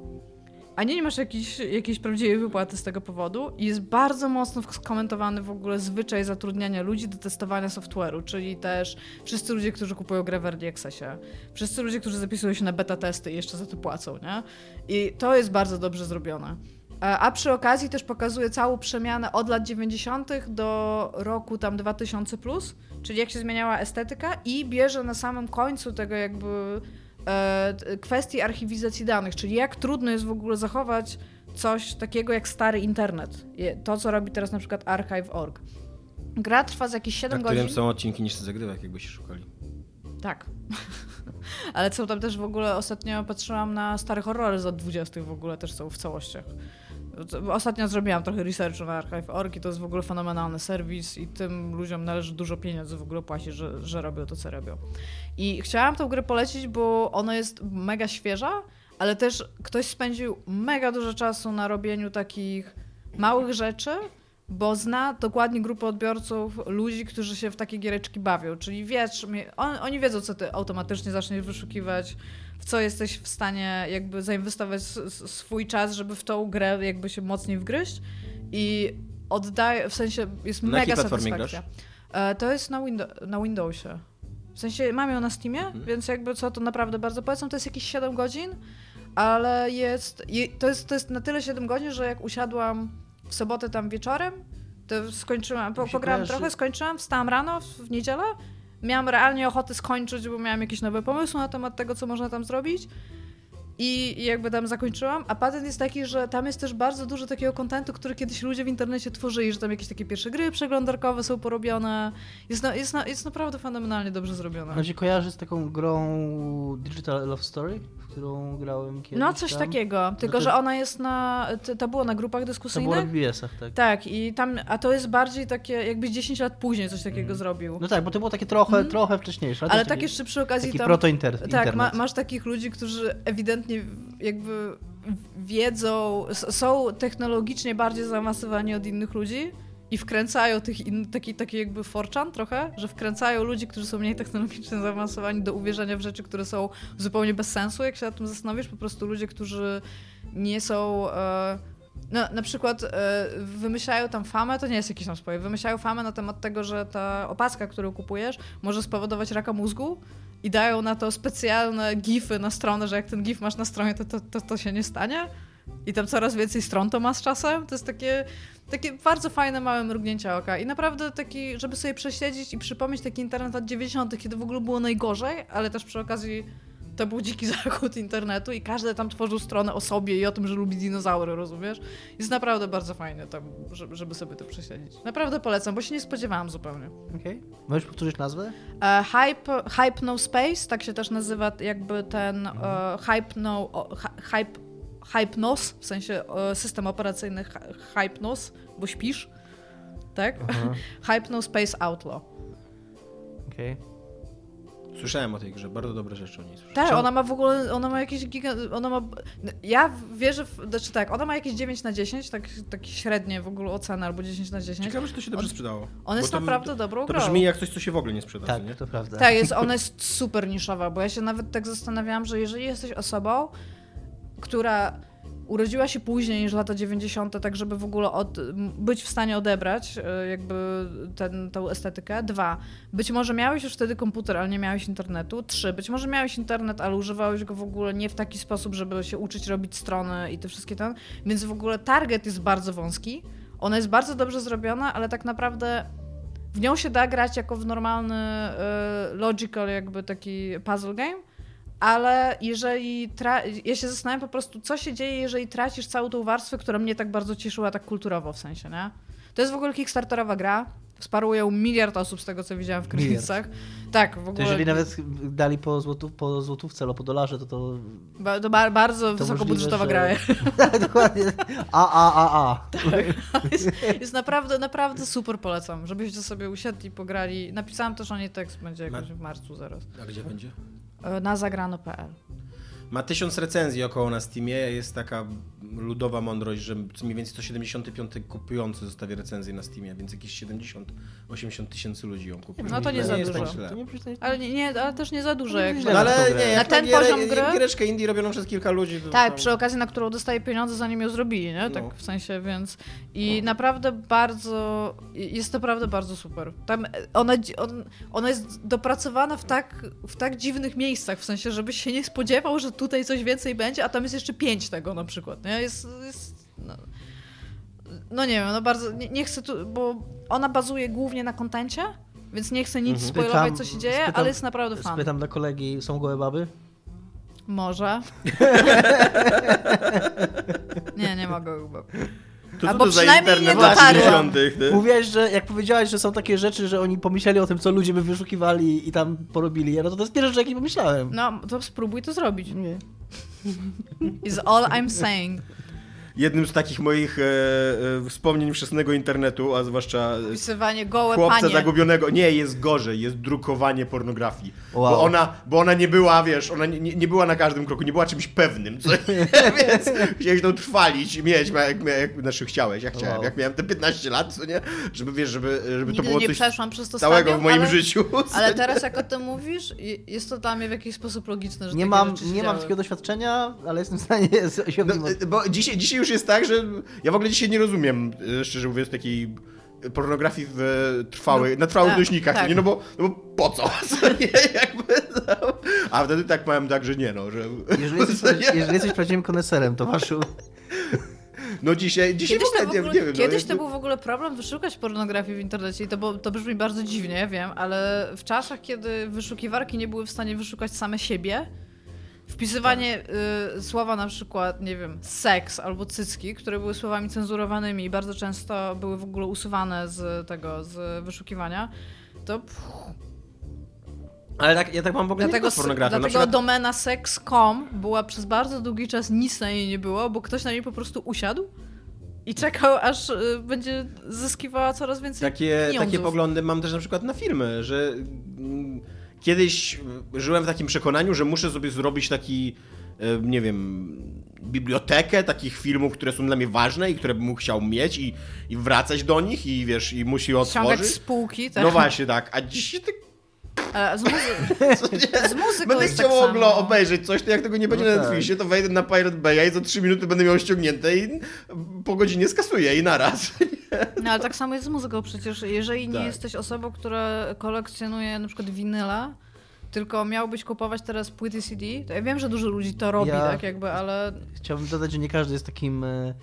a nie, nie masz jakiejś, jakiejś prawdziwej wypłaty z tego powodu i jest bardzo mocno skomentowany w ogóle zwyczaj zatrudniania ludzi do testowania software'u, czyli też wszyscy ludzie, którzy kupują grę w Early Accessie, wszyscy ludzie, którzy zapisują się na beta testy i jeszcze za to płacą, nie? I to jest bardzo dobrze zrobione. A a przy okazji też pokazuje całą przemianę od lat 90. do roku tam 2000+, plus, czyli jak się zmieniała estetyka i bierze na samym końcu tego jakby e, kwestii archiwizacji danych, czyli jak trudno jest w ogóle zachować coś takiego jak stary internet. To, co robi teraz na przykład Archive.org. Gra trwa z jakieś 7 Na godzin. są odcinki niż zagrywek, jakbyście szukali. Tak. Ale są tam też w ogóle, ostatnio patrzyłam na stare horrory z lat 20. w ogóle też są w całościach. Ostatnio zrobiłam trochę researchu na Archive.org i to jest w ogóle fenomenalny serwis i tym ludziom należy dużo pieniędzy w ogóle płacić, że, że robią to, co robią. I chciałam tę grę polecić, bo ona jest mega świeża, ale też ktoś spędził mega dużo czasu na robieniu takich małych rzeczy, bo zna dokładnie grupę odbiorców, ludzi, którzy się w takie giereczki bawią. Czyli wiesz, on, oni wiedzą, co ty automatycznie zaczniesz wyszukiwać, w co jesteś w stanie jakby zainwestować swój czas, żeby w tą grę jakby się mocniej wgryźć i oddaje, w sensie jest Na mega satysfakcja. E, to jest na, Window- na Windowsie. W sensie mam ją na Steamie, Mhm. więc jakby co, to naprawdę bardzo polecam. To jest jakieś 7 godzin, ale jest, to jest, to jest na tyle 7 godzin, że jak usiadłam w sobotę tam wieczorem, to skończyłam, po, pograłam trochę, skończyłam, wstałam rano w, w niedzielę, miałam realnie ochotę skończyć, bo miałam jakieś nowe pomysły na temat tego, co można tam zrobić. I jakby tam zakończyłam, a patent jest taki, że tam jest też bardzo dużo takiego kontentu, który kiedyś ludzie w internecie tworzyli, że tam jakieś takie pierwsze gry przeglądarkowe są porobione. Jest, na, jest, na, jest naprawdę fenomenalnie dobrze zrobione. On się kojarzy z taką grą Digital Love Story, którą grałem kiedyś No coś tam. takiego, tylko to- że ona jest na, to, było na grupach To było na dyskusyjnych. BBS-ach, tak. Tak, i tam, a to jest bardziej takie, jakbyś 10 lat później coś takiego Mhm. zrobił. No tak, bo to było takie trochę, Mhm. trochę wcześniejsze. Ale tak jeszcze przy okazji Taki tam... proto-internet. Tak, ma, masz takich ludzi, którzy ewidentnie jakby wiedzą, są technologicznie bardziej zaawansowani od innych ludzi i wkręcają tych in, taki, taki jakby forczan trochę, że wkręcają ludzi, którzy są mniej technologicznie zaawansowani do uwierzenia w rzeczy, które są zupełnie bez sensu, jak się nad tym zastanowisz. Po prostu ludzie, którzy nie są... E, no, na przykład e, wymyślają tam famę, to nie jest jakiś tam spoiler, wymyślają famę na temat tego, że ta opaska, którą kupujesz, może spowodować raka mózgu i dają na to specjalne gify na stronę, że jak ten gif masz na stronie, to to, to, to się nie stanie. I tam coraz więcej stron to ma z czasem. To jest takie, takie bardzo fajne, małe mrugnięcie oka. I naprawdę taki, żeby sobie przesiedzieć i przypomnieć taki internet lat 90., kiedy w ogóle było najgorzej, ale też przy okazji to był dziki zachód internetu i każdy tam tworzył stronę o sobie i o tym, że lubi dinozaury, rozumiesz? Jest naprawdę bardzo fajne tam, żeby, sobie to przesiedzieć. Naprawdę polecam, bo się nie spodziewałam zupełnie. Okej. Możesz powtórzyć nazwę? E, Hype, hype No Space, tak się też nazywa jakby ten e, Hype No, o, hy- hype, Hypnos, w sensie e, system operacyjny Hy- Hypnos, bo śpisz, tak? No Space Outlaw. Okej. Słyszałem o tej grze, bardzo dobre rzeczy o niej słyszałem. Tak, ona ma w ogóle, ona ma jakieś giga, ona ma, ja wierzę, w, znaczy tak, ona ma jakieś 9 na 10, tak, tak średnie w ogóle ocena, albo 10 na 10. Ciekawe, że to się dobrze sprzedało. On jest to- naprawdę dobrą To grą. brzmi jak coś, co się w ogóle nie sprzeda, Tak, nie? to prawda. Tak, jest, ona jest super niszowa, bo ja się nawet tak zastanawiałam, że jeżeli jesteś osobą, która urodziła się później niż lata 90., tak żeby w ogóle od, być w stanie odebrać e, jakby ten, tą estetykę. Dwa, być może miałeś już wtedy komputer, ale nie miałeś internetu. Trzy, być może miałeś internet, ale używałeś go w ogóle nie w taki sposób, żeby się uczyć robić strony i te wszystkie ten. Więc w ogóle target jest bardzo wąski. Ona jest bardzo dobrze zrobiona, ale tak naprawdę w nią się da grać jako w normalny e, logical jakby taki puzzle game, ale jeżeli tra- ja się zastanawiam po prostu, co się dzieje, jeżeli tracisz całą tą warstwę, która mnie tak bardzo cieszyła, tak kulturowo w sensie, nie? To jest w ogóle kickstarterowa gra. Wsparło ją miliard osób z tego, co widziałam w krynicach. Tak, w ogóle. To jeżeli nawet dali po, złotów, po złotówce albo po dolarze, to to... Ba- to ba- bardzo To wysokobudżetowa możliwe, gra. że- Dokładnie. A, a, a, a. jest, jest naprawdę, naprawdę super polecam, żebyście sobie usiedli, pograli. Napisałam też o niej tekst, będzie jakoś w marcu zaraz. A gdzie będzie? Na zagrano.pl. Ma tysiąc recenzji około na Steamie. Jest taka ludowa mądrość, że mniej więcej co 75 kupujący zostawia recenzję na Steamie, więc jakieś 70-80 tysięcy ludzi ją kupuje. No to nie za jest dużo. tak nie Ale nie, nie, ale też nie za dużo. No, Jak. No ale nie, Na ten gierę- poziom gry? Giereczkę indie robioną przez kilka ludzi. Tak, tam- przy okazji, na którą dostaje pieniądze, zanim ją zrobili, nie? Tak No. w sensie, więc... I naprawdę bardzo... Jest naprawdę bardzo super. Tam e, ona, on, ona jest dopracowana w tak, w tak dziwnych miejscach, w sensie, żebyś się nie spodziewał, że tutaj coś więcej będzie, a tam jest jeszcze pięć tego na przykład, nie? Jest... jest no. no nie wiem, no bardzo... Nie, nie chcę tu... Bo ona bazuje głównie na kontencie, więc nie chcę nic Mhm. spoilować, co się dzieje, spytam- ale jest naprawdę fan. Spytam dla kolegi, są gołe baby? Może. nie, nie mogę chyba. To Albo przynajmniej internet nie dotarłam. 90., ty? Mówiłeś, że jak powiedziałeś, że są takie rzeczy, że oni pomyśleli o tym, co ludzie by wyszukiwali i tam porobili no to to jest pierwsza rzecz, jakiej pomyślałem. No, to spróbuj to zrobić. Nie. Is all I'm saying. Jednym z takich moich e, e, wspomnień wczesnego internetu, a zwłaszcza e, Pisywanie gołe chłopca panie. zagubionego. Nie, jest gorzej, jest drukowanie pornografii. Wow. Bo, ona, bo ona nie była, wiesz, ona nie, nie była na każdym kroku, nie była czymś pewnym, co, więc chciałeś to trwalić i mieć, jak, jak, znaczy chciałeś, ja chciałem, Wow. jak miałem te 15 lat, co nie, żeby, wiesz, żeby, żeby to było nie coś przeszłam przez to całego stadium, w moim ale, życiu. Ale teraz jak o tym mówisz, jest to dla mnie w jakiś sposób logiczne, że Nie mam, nie mam działy. takiego doświadczenia, ale jestem w stanie się No, bo dzisiaj, dzisiaj już jest tak, że ja w ogóle dzisiaj nie rozumiem, e, szczerze mówiąc, takiej pornografii w e, trwałych, No, na trwałych tak, nośnikach, tak. nie? No bo, no bo po co? Co nie? Jakby, no. A wtedy tak miałem tak, że nie no, że... Jeżeli jesteś, nie? jeżeli jesteś prawdziwym koneserem, Tomaszu, No dzisiaj, dzisiaj Kiedyś, w ogóle, to, w nie, ogóle, nie wiem. kiedyś no, to był w ogóle problem wyszukać pornografii w internecie i to, bo, to brzmi bardzo dziwnie, wiem, ale w czasach, kiedy wyszukiwarki nie były w stanie wyszukać same siebie, wpisywanie y, słowa na przykład, nie wiem, seks albo cycki, które były słowami cenzurowanymi i bardzo często były w ogóle usuwane z tego, z wyszukiwania, to pff, Ale tak, ja tak mam w ogóle dlatego, z pornografią. dlatego przykład, domena sex.com była przez bardzo długi czas nic na niej nie było, bo ktoś na niej po prostu usiadł i czekał, aż y, będzie zyskiwała coraz więcej takie, pieniądzów. takie poglądy mam też na przykład na filmy, że mm, kiedyś żyłem w takim przekonaniu, że muszę sobie zrobić taki, e, nie wiem, bibliotekę takich filmów, które są dla mnie ważne i które bym chciał mieć i, i wracać do nich i wiesz, i musi je Ściągać otworzyć. spółki, tak? No właśnie, tak. A dziś tak z, muzy- z muzyką będę jest chciał tak samo. obejrzeć coś, to jak tego nie będzie No na tak. Netflixie, to wejdę na Pirate Bay i za 3 minuty będę miał ściągnięte i po godzinie skasuję i naraz. No ale tak samo jest z muzyką przecież. Jeżeli nie Tak. jesteś osobą, która kolekcjonuje na przykład winyla, tylko miałbyś kupować teraz płyty CD, to ja wiem, że dużo ludzi to robi, Ja- tak jakby, ale chciałbym dodać, że nie każdy jest takim e, e, e,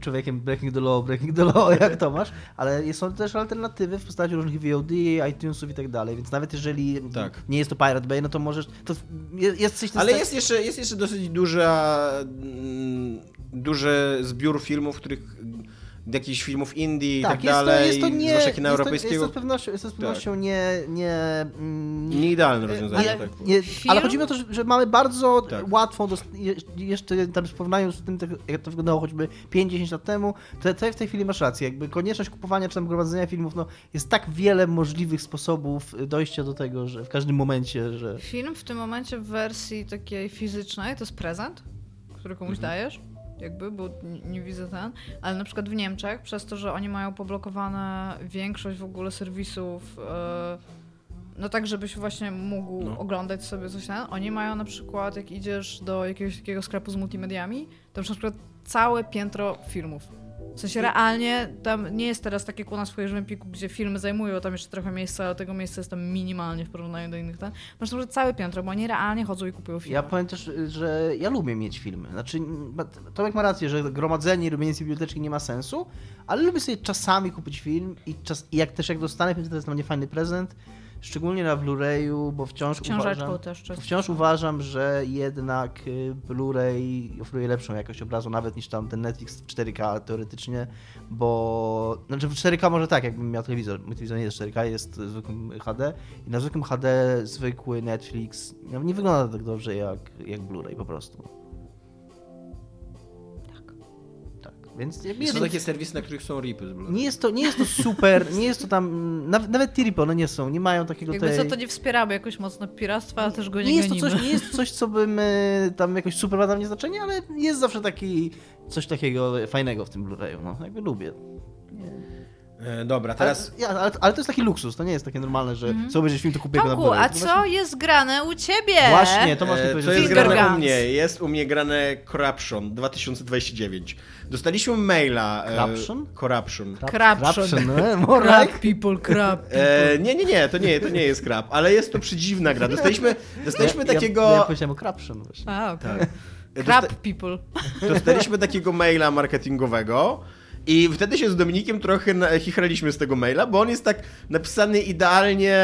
człowiekiem breaking the law, breaking the law, jak Tomasz, ale są też alternatywy w postaci różnych VOD, iTunesów i tak dalej, więc nawet jeżeli Tak. nie jest to Pirate Bay, no to możesz, to jest, jest coś... Ale jest jeszcze, jest jeszcze dosyć duża, mm, duży zbiór filmów, których jakichś filmów indie i tak, tak, jest dalej, to, jest to nie... zwłaszcza Jest kina to, jest, europejskiego. to z pewnością, jest to z pewnością nie... nie mm, Nie idealne rozwiązanie, ale, tak. nie, ale chodzi mi o to, że, że mamy bardzo Tak. łatwą, jeszcze tam w porównaniu z tym, tak, jak to wyglądało choćby 5-10 lat temu, to tutaj w tej chwili masz rację. Jakby konieczność kupowania czy tam gromadzenia filmów, no jest tak wiele możliwych sposobów dojścia do tego, że w każdym momencie, że... film w tym momencie w wersji takiej fizycznej to jest prezent, który komuś Mhm. dajesz, jakby, bo nie, widzę ten, ale na przykład w Niemczech, przez to, że oni mają poblokowane większość w ogóle serwisów, e, no tak, żebyś właśnie mógł No. oglądać sobie coś ten, oni mają na przykład, jak idziesz do jakiegoś takiego sklepu z multimediami, to na przykład całe piętro filmów. W sensie realnie tam nie jest teraz tak jak u nas w Jerzym Piku, gdzie filmy zajmują tam jeszcze trochę miejsca, ale tego miejsca jest tam minimalnie w porównaniu do innych. Ten. Masz może całe piętro, bo oni realnie chodzą i kupują filmy. Ja powiem też, że ja lubię mieć filmy. Znaczy, Tomek ma rację, że gromadzenie i robienie z biblioteczki nie ma sensu, ale lubię sobie czasami kupić film i, czas, i jak też jak dostanę film, to jest dla mnie fajny prezent, szczególnie na Blu-rayu, bo wciąż uważam... Wciąż uważam, że jednak y, Blu-ray oferuje lepszą jakość obrazu, nawet niż tam ten Netflix w 4K teoretycznie, bo... Znaczy w 4K może tak, jakbym miał telewizor. Mój telewizor nie jest 4K, jest zwykłym HD i na zwykłym HD zwykły Netflix no, nie wygląda tak dobrze jak, jak Blu-ray po prostu. Więc jakby jest, Są takie serwisy, na których są ripy nie jest to, nie jest to super, nie jest to tam, nawet, nawet T-Ripy one nie są, nie mają takiego Jakby co, tej... to nie wspieramy jakoś mocno piractwa, ale też go nie, Nie jest, to coś, nie jest to coś, co bym e, tam jakoś super ma dla mnie znaczenie, ale jest zawsze taki coś takiego fajnego w tym Blu-rayu. No, jakby lubię. E, dobra, Teraz... Ale, ale, ale to jest taki luksus, to nie jest takie normalne, że Mhm. co obejrzysz film, to kupię go na Tomku, Blu-ray. a To co właśnie- jest grane u ciebie? Właśnie, to masz E, powiedzieć. Co jest grane u mnie? Jest u mnie grane Corruption 2029. Dostaliśmy maila... e, Corruption? Corruption. No, more like. Crap people, crap people. E, nie, nie, nie, to nie, to nie jest krab, ale jest to przedziwna gra. Dostaliśmy, dostaliśmy Ja- takiego... Ja, ja powiedziałem o Craption właśnie. A, okej. Tak. Crap Dosta- people. dostaliśmy takiego maila marketingowego i wtedy się z Dominikiem trochę chichraliśmy z tego maila, bo on jest tak napisany idealnie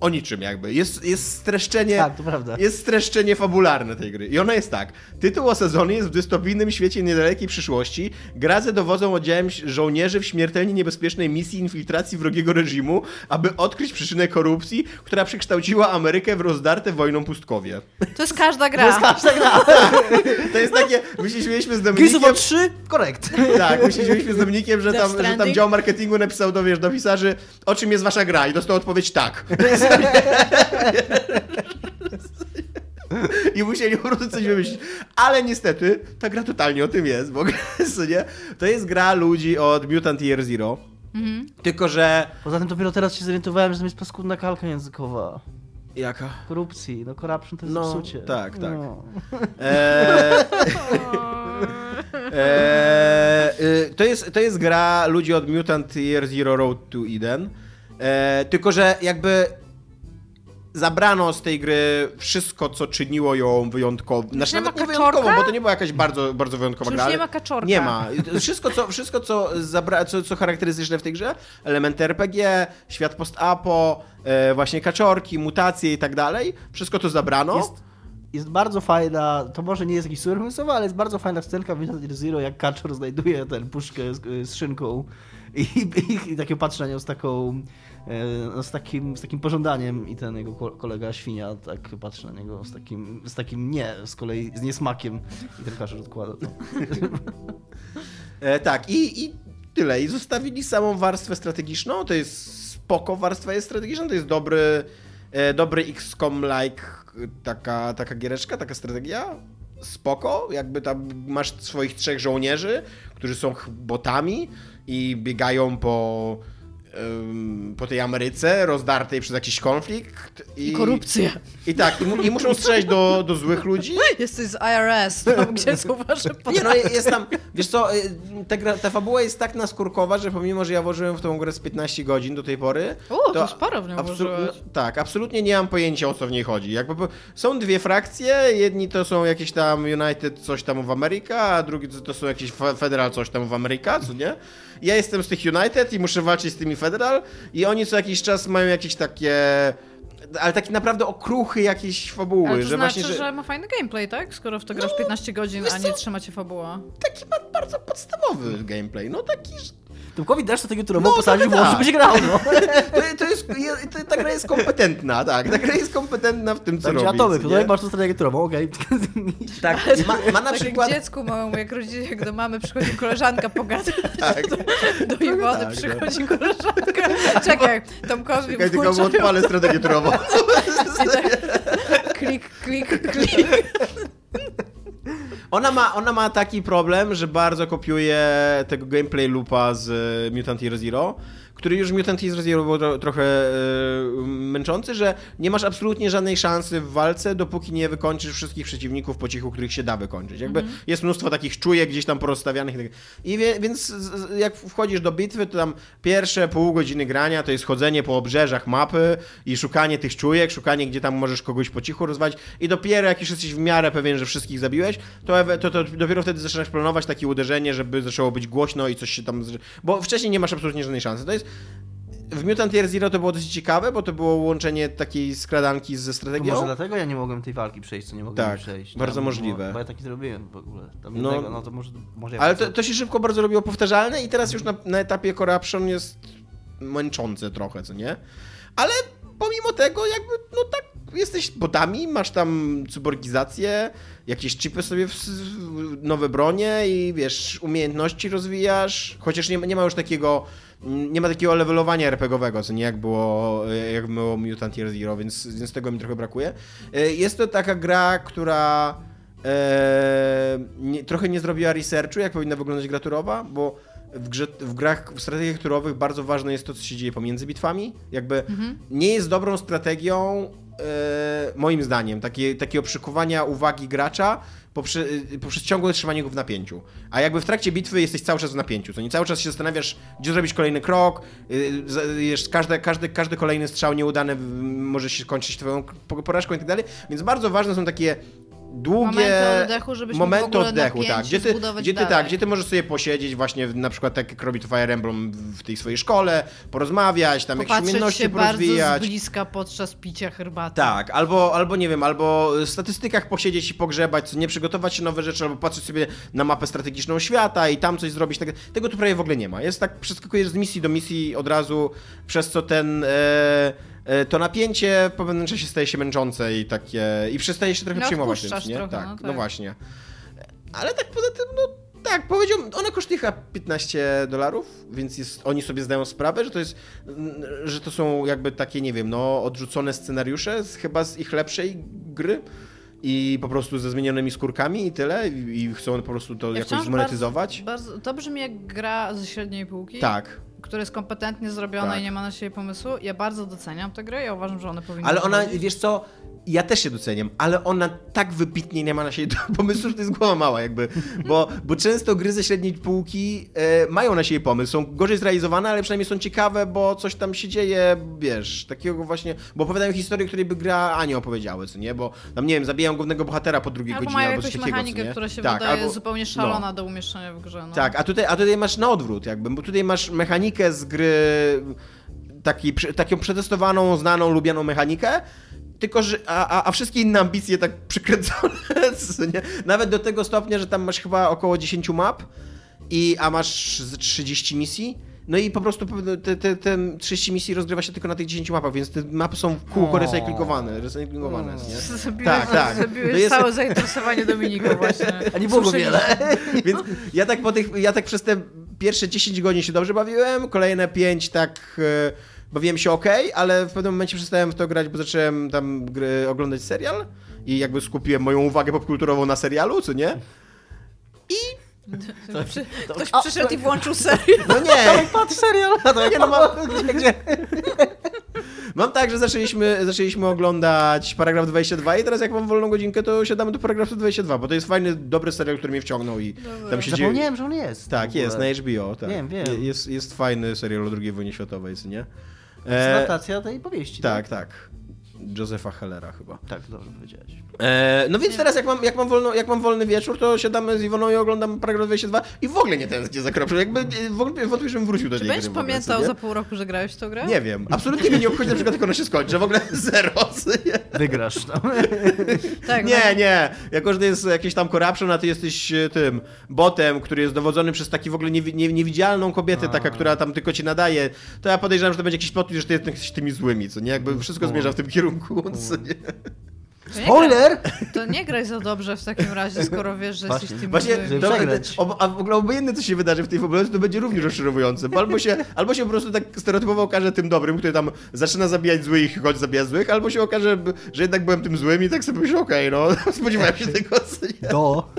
o niczym jakby. Jest, jest streszczenie... Tak, to prawda. Jest streszczenie fabularne tej gry. I ona jest tak. Tytuł osadzony jest w dystopijnym świecie niedalekiej przyszłości. Gradze dowodzą oddziałem żołnierzy w śmiertelnie niebezpiecznej misji infiltracji wrogiego reżimu, aby odkryć przyczynę korupcji, która przekształciła Amerykę w rozdarte wojną pustkowie. To jest każda gra. To jest każda gra. To jest takie... My się śmieliśmy z Gears Dominikiem... War 3? Korekt. Tak, my się śmieliśmy z Dominikiem, że tam, że tam dział marketingu napisał do, wiesz, do pisarzy, o czym jest wasza gra i dostał odpowiedź tak. I musieli po prostu coś wymyślić. Ale niestety, ta gra totalnie o tym jest, bo nie? to jest gra ludzi od Mutant Year Zero. Mhm. Tylko, że... Poza tym dopiero teraz się zorientowałem, że tam jest paskudna kalka językowa. Jaka? Korupcji, no corruption to jest No, psucie. tak, tak. No. Eee, E, y, to, jest, to jest gra ludzi od Mutant Year Zero Road to Eden. E, tylko, że jakby zabrano z tej gry wszystko, co czyniło ją wyjątkową. Znaczy, nie ma nawet nie wyjątkową, bo to nie była jakaś bardzo, bardzo wyjątkowa gra. nie ale- ma kaczorka? Nie ma. Wszystko, co, wszystko co, zabra- co, co charakterystyczne w tej grze, elementy RPG, świat post-apo, e, właśnie kaczorki, mutacje i tak dalej, wszystko to zabrano. Jest, jest bardzo fajna, to może nie jest jakiś super ale jest bardzo fajna scenka w Metal Zero, jak Kaczor znajduje tę puszkę z, z szynką i, i, i takie nią z taką, no, z takim, z takim pożądaniem i ten jego ko- kolega świnia tak patrzy na niego z takim, z takim nie, z kolei z niesmakiem i ten Kaczor odkłada to. E, tak, i, i tyle. I zostawili samą warstwę strategiczną. To jest spoko warstwa jest strategiczna, to jest dobry, e, dobry XCOM-like taka, taka giereczka, taka strategia. Spoko, jakby tam masz swoich trzech żołnierzy, którzy są botami i biegają po, po tej Ameryce rozdartej przez jakiś konflikt. I, Korupcja. I tak, i, mu, i muszą strzelać do, do złych ludzi. Jesteś z IRS, tam gdzie są wasze Nie no, jest tam, wiesz co, y, ta, gra, ta fabuła jest tak naskórkowa, że pomimo, że ja włożyłem w tą grę z 15 godzin do tej pory... O, to sporo w nią absolu- Tak, absolutnie nie mam pojęcia o co w niej chodzi. Jakby są dwie frakcje, jedni to są jakieś tam United coś tam w Ameryka, a drugi to, to są jakieś fe- Federal coś tam w Ameryka, co nie? Ja jestem z tych United i muszę walczyć z tymi Federal i oni co jakiś czas mają jakieś takie... Ale takie naprawdę okruchy jakieś fabuły, Ale to że znaczy, właśnie, że... ma fajny gameplay, tak? Skoro w to grasz 15 godzin, a co? nie trzyma cię fabuła. taki ma bardzo podstawowy gameplay, no taki, że Tomkowi dasz do tego turową No, bo tak. żeby się grał, no. To, to jest, je- to, ta gra jest kompetentna, tak. Ta gra jest kompetentna w tym, co Także robi. atomy, nie? masz tu strategię turową, okej. Tak, ma, ma na tak przykład... jak dziecku małemu, jak, rodzi, jak do mamy przychodzi koleżanka pogadać, Tak. do Iwony tak, no. przychodzi koleżanka. Czekaj, Tomkowi Czekaj, tylko mu odpalę strategię turową. tak klik, klik, klik. Ona ma, ona ma taki problem, że bardzo kopiuje tego gameplay loopa z e, Mutant Year Zero, który już Mutant Zero był tro, trochę e, męczący, że nie masz absolutnie żadnej szansy w walce, dopóki nie wykończysz wszystkich przeciwników po cichu, których się da wykończyć. Jakby jest mnóstwo takich czujek gdzieś tam porozstawianych. i tak- wie, więc jak wchodzisz do bitwy, to tam pierwsze pół godziny grania to jest chodzenie po obrzeżach mapy i szukanie tych czujek, szukanie gdzie tam możesz kogoś po cichu rozwalić i dopiero jak już jesteś w miarę pewien, że wszystkich zabiłeś, to, to, to dopiero wtedy zaczynasz planować takie uderzenie, żeby zaczęło być głośno i coś się tam... Bo wcześniej nie masz absolutnie żadnej szansy. To jest... W Mutant Year Zero to było dosyć ciekawe, bo to było łączenie takiej skradanki ze To strategią. może dlatego ja nie mogłem tej walki przejść, co nie mogłem Tak, przejść. bardzo Tam, możliwe. Bo, ja taki zrobiłem w ogóle. Tam No. jednego, no to może, może ja Ale to, to się szybko bardzo robiło powtarzalne i teraz już na, na etapie Corruption jest męczące trochę, co nie? Ale pomimo tego jakby, no tak, jesteś botami, masz tam cyborgizację, jakieś chipy sobie, w, w, nowe bronie i wiesz, umiejętności rozwijasz, chociaż nie, nie ma już takiego, nie ma takiego levelowania RPGowego, co nie jak było, jak było Mutant Year Zero, więc, więc tego mi trochę brakuje. E, Jest to taka gra, która e, nie, trochę nie zrobiła researchu, jak powinna wyglądać gra turowa, bo w, grze, w grach, w strategiach turowych bardzo ważne jest to, co się dzieje pomiędzy bitwami. Jakby nie jest dobrą strategią, e, moim zdaniem, takie, takiego przykuwania uwagi gracza poprze, y, poprzez ciągłe trzymanie go w napięciu. A jakby w trakcie bitwy jesteś cały czas w napięciu, to nie cały czas się zastanawiasz, gdzie zrobić kolejny krok, y, jest, każdy, każdy, każdy kolejny strzał nieudany może się kończyć twoją po- porażką i tak dalej, więc bardzo ważne są takie długie Momenty oddechu, żebyś mógł w momenty oddechu, tak. Gdzie ty, gdzie ty tak, gdzie ty możesz sobie posiedzieć właśnie na przykład tak jak robi to Fire Emblem w tej swojej szkole, porozmawiać, tam jakieś umiejętności się bardzo z porozwijać. bliska podczas picia herbaty. Tak, albo, albo nie wiem, albo w statystykach posiedzieć i pogrzebać, nie przygotować się nowe rzeczy, albo patrzeć sobie na mapę strategiczną świata i tam coś zrobić. Tak, tego tu prawie w ogóle nie ma. Jest tak, przeskakujesz z misji do misji od razu, przez co ten. E, to napięcie po pewnym czasie staje się męczące i takie. i przestaje się trochę No, przejmować odpuszczasz tym, nie? trochę, tak, no no, tak. właśnie. Ale tak poza tym, no tak, powiedziałbym, ona kosztuje chyba 15 dolarów, więc jest, oni sobie zdają sprawę, że to jest, mm, że to są jakby takie, nie wiem, no odrzucone scenariusze z, chyba z ich lepszej gry i po prostu ze zmienionymi skórkami i tyle i, i chcą po prostu to Ja jakoś zmonetyzować. Bardzo, bardzo, to brzmi jak gra ze średniej półki. Tak. Który jest kompetentnie zrobiony Tak. i nie ma na siebie pomysłu. Ja bardzo doceniam te gry, ja uważam, że one powinny Ale ona, wychodzić. wiesz co, ja też się doceniam, ale ona tak wybitnie nie ma na siebie pomysłu, że to jest głowa mała jakby, bo, bo często gry ze średniej półki e, mają na siebie pomysł, są gorzej zrealizowane, ale przynajmniej są ciekawe, bo coś tam się dzieje, wiesz, takiego właśnie, bo opowiadają historię, której by gra Ani opowiedziały, co nie, bo tam, nie wiem, zabijają głównego bohatera po drugiej Albo godzinie, mają albo coś takiego, mechanikę, co nie? która się Tak, wydaje albo- zupełnie szalona do umieszczenia w grze. No. Tak, a tutaj, a tutaj masz na odwrót jakby, bo tutaj masz mechanikę z gry, taki, taką przetestowaną, znaną, lubianą mechanikę, tylko, że, a, a, wszystkie inne ambicje tak przykręcone, nie? nawet do tego stopnia, że tam masz chyba około 10 map, i, a masz z 30 misji, no i po prostu te, te, te 30 misji rozgrywa się tylko na tych 10 mapach, więc te mapy są w kółko recyklingowane, recyklingowane, nie? Zabiłeś, Tak, tak. zabiłeś To jest- całe zainteresowanie Dominika właśnie. A nie było wiele. Więc ja tak po tych, ja tak przez te pierwsze 10 godzin się dobrze bawiłem, kolejne 5 tak e, bawiłem się ok, ale w pewnym momencie przestałem w to grać, bo zacząłem tam gry, oglądać serial i jakby skupiłem moją uwagę popkulturową na serialu, co nie? Przy- Ktoś A, przyszedł i to- włączył serię. No nie, Patrz serial. A to Nie, no ma- gdzie, gdzie? Mam tak, że zaczęliśmy, zaczęliśmy oglądać paragraf 22 i teraz jak mam wolną godzinkę, to siadamy do paragrafu 22, bo to jest fajny, dobry serial, który mnie wciągnął i tam się dzieje... Zapomniałem, że on jest. Tak, jest, na HBO, tak. Wiem, wiem. Je- Jest, jest fajny serial o II wojnie światowej, nie? To jest adaptacja tej powieści. Tak, tak. Josepha Hellera chyba. Tak, dobrze powiedziałeś. E, no więc teraz jak mam, jak, mam wolno, jak mam wolny wieczór, to siadamy z Iwoną i oglądam paragraf 22 i w ogóle nie tęsknię za Kropszel. Jakby e, w ogóle wątpię, żebym wrócił do Czy tej będziesz gry pamiętał za nie? pół roku, że grałeś w tą grę? Nie wiem. Absolutnie mnie nie obchodzi na przykład, jak ona się skończy. W ogóle zero. nie? Wygrasz tam. Tak, no. Nie, nie. Jako, że to jest jakieś tam corruption, a ty jesteś e, tym botem, który jest dowodzony przez taki w ogóle niewi- nie, niewidzialną kobietę, A. taka, która tam tylko ci nadaje, to ja podejrzewam, że to będzie jakiś plot, że ty jesteś tymi złymi, co nie? Jakby wszystko zmierza w tym kierunku, co nie? Spoiler! To nie graj za dobrze w takim razie, skoro wiesz, że Właśnie. jesteś tym Właśnie, to, ob, a w ogóle obojętne, co się wydarzy w tej fabularce, to będzie również rozczarowujące, bo albo się, albo się po prostu tak stereotypowo okaże tym dobrym, który tam zaczyna zabijać złych i chodzi zabijać złych, albo się okaże, że jednak byłem tym złym i tak sobie myślę, okej, no, spodziewałem się tego, co nie? Do.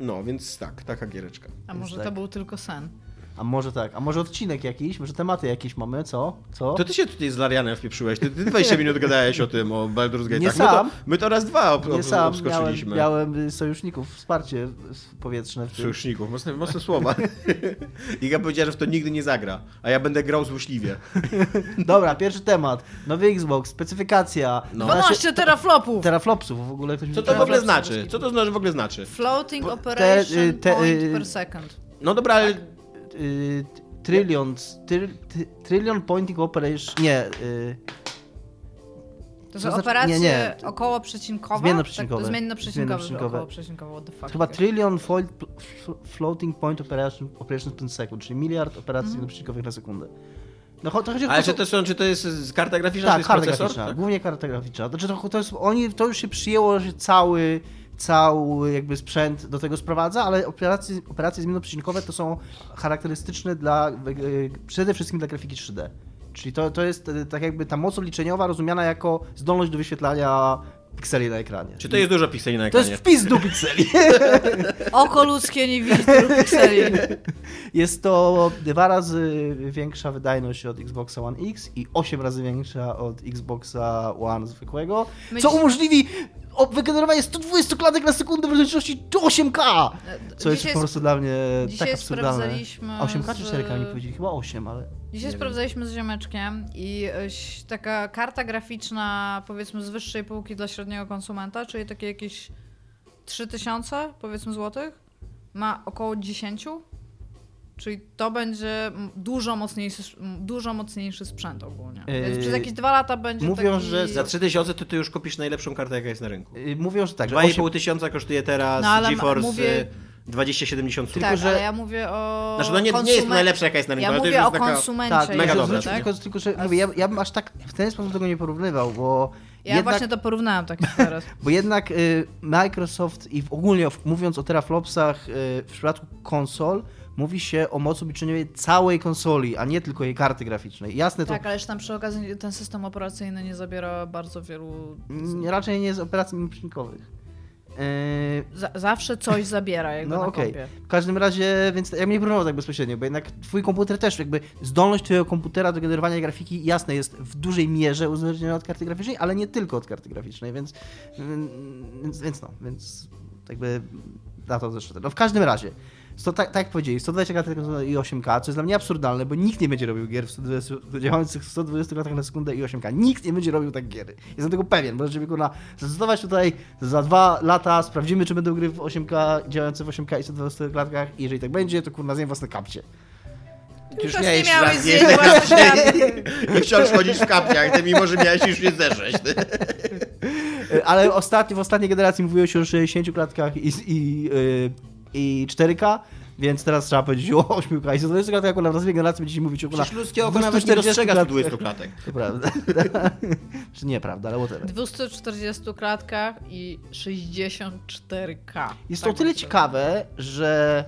No, więc tak, taka giereczka. A może tak. to był tylko sen? A może tak, a może odcinek jakiś, może tematy jakieś mamy, co? Co? To ty się tutaj z Larianem wpieprzyłeś, ty, ty 20 minut gadałeś o tym, o Baldur's Gate. Nie my, sam. to, my to raz dwa ob, ob, Nie sam, miałem, obskoczyliśmy. miałem y, sojuszników, wsparcie powietrzne w tym. Sojuszników, mocne, mocne słowa. Iga powiedziała, że w to nigdy nie zagra, a ja będę grał złośliwie. Dobra, pierwszy temat. Nowy Xbox, specyfikacja. No. 12 teraflopów! Teraflopsów w ogóle ktoś Co to w ogóle znaczy? Co to znaczy w ogóle znaczy? Floating Bo te, operation y, te, point y, per second. No dobra, ale Y, trillions, tyr, ty, trillion pointing operation, nie, y, To są znaczy- operacje nie, nie. około przecinkowe? Zmiennoprzecinkowe. Tak, zmiennoprzecinkowe, Zmiennoprzecinkowe. około przecinkowe, what the fuck. chyba trillion fold, fl- floating point operation, operations per second, czyli miliard operacji mm. na sekundę. No to chodzi o ale to, czy to, są, czy to jest karta graficzna, Tak, jest karta graficzna, Tak? głównie karta graficzna. Znaczy to, to, jest, oni, to już się przyjęło, że cały, cały jakby sprzęt do tego sprowadza, ale operacje, operacje zmiennoprzecinkowe to są charakterystyczne dla, e, przede wszystkim dla grafiki 3D. Czyli to, to jest e, tak jakby ta moc obliczeniowa rozumiana jako zdolność do wyświetlania pikseli na ekranie. Czy to jest dużo pikseli na To ekranie? jest wpis do pikseli. Oko ludzkie nie widzi tylu pikseli. Jest to dwa razy większa wydajność od Xboxa One X i 8 razy większa od Xboxa One zwykłego, co umożliwi wygenerowanie 120 klatek na sekundę w rozdzielczości do 8K! Co jest Dzisiaj po prostu dla mnie tak absurdalne. sprawdzaliśmy A 8K czy z- 4K nie powiedzieli? Chyba 8, ale... Dzisiaj sprawdzaliśmy z ziomeczkiem i e, taka karta graficzna powiedzmy z wyższej półki dla średniego konsumenta, czyli takie jakieś 3000 powiedzmy złotych, ma około 10. Czyli to będzie dużo mocniejszy, dużo mocniejszy sprzęt ogólnie. Więc Yy, przez jakieś dwa lata będzie mówią, taki... że Za 3000 to ty już kupisz najlepszą kartę, jaka jest na rynku. Y, Mówią, że tak, że 2,5 8... tysiąca kosztuje teraz No, ale GeForce mówię- y, 2070 Tak, tylko, że- ale ja mówię o Znaczy, no nie, nie jest konsumen- najlepsza, jaka jest na rynku, Ja ale to mówię już o jest taka... konsumencie. Tak, mega jeszcze, dobra, tylko, tak? tylko, tylko, że mówię, ja, ja bym aż tak w ten sposób tego nie porównywał, bo Ja jednak, właśnie to porównałem tak teraz. bo jednak y, Microsoft i w, ogólnie mówiąc o teraflopsach y, w przypadku konsol, mówi się o mocy obliczeniowej całej konsoli, a nie tylko jej karty graficznej. Jasne, to Tak, ale tam przy okazji ten system operacyjny nie zabiera bardzo wielu... raczej nie z operacji mimicznikowych. Yy, Za, zawsze coś zabiera jakby No okej. kompie. W każdym razie, więc ja mnie próbował tak bezpośrednio, bo jednak twój komputer też, jakby zdolność twojego komputera do generowania grafiki jasne jest w dużej mierze uzależniona od karty graficznej, ale nie tylko od karty graficznej, więc, więc, więc no, więc jakby na to zresztą. No w każdym razie, sto, tak, tak jak powiedzieli, 120 klatek i 8K, co jest dla mnie absurdalne, bo nikt nie będzie robił gier w 120, działających w 120 klatkach na sekundę i 8K. Nikt nie będzie robił tak gier. Jestem tego pewien. Możecie mi kurna zdecydować tutaj za dwa lata, sprawdzimy, czy będą gry w 8K, działające w 8K i 120 klatkach i jeżeli tak będzie, to kurna zjem własne kapcie. Już Już miałeś nie miałeś raz jeść i wciąż chodzić w kapciach, ty mimo, że miałeś już nie zerzeć. Ale ostatnio, w ostatniej generacji mówiło się o 60 klatkach i, i, yy, i 4K, więc teraz trzeba powiedzieć o 8K i 120 klatkach, akurat w następnej generacji będziecie mówić o Przecież ludzkie oko nawet nie 240 dostrzega klatkach. 120 klatek. To prawda. Czy nieprawda, ale whatever. 240 klatkach i 64K. Jest Tak to o tyle ciekawe, że.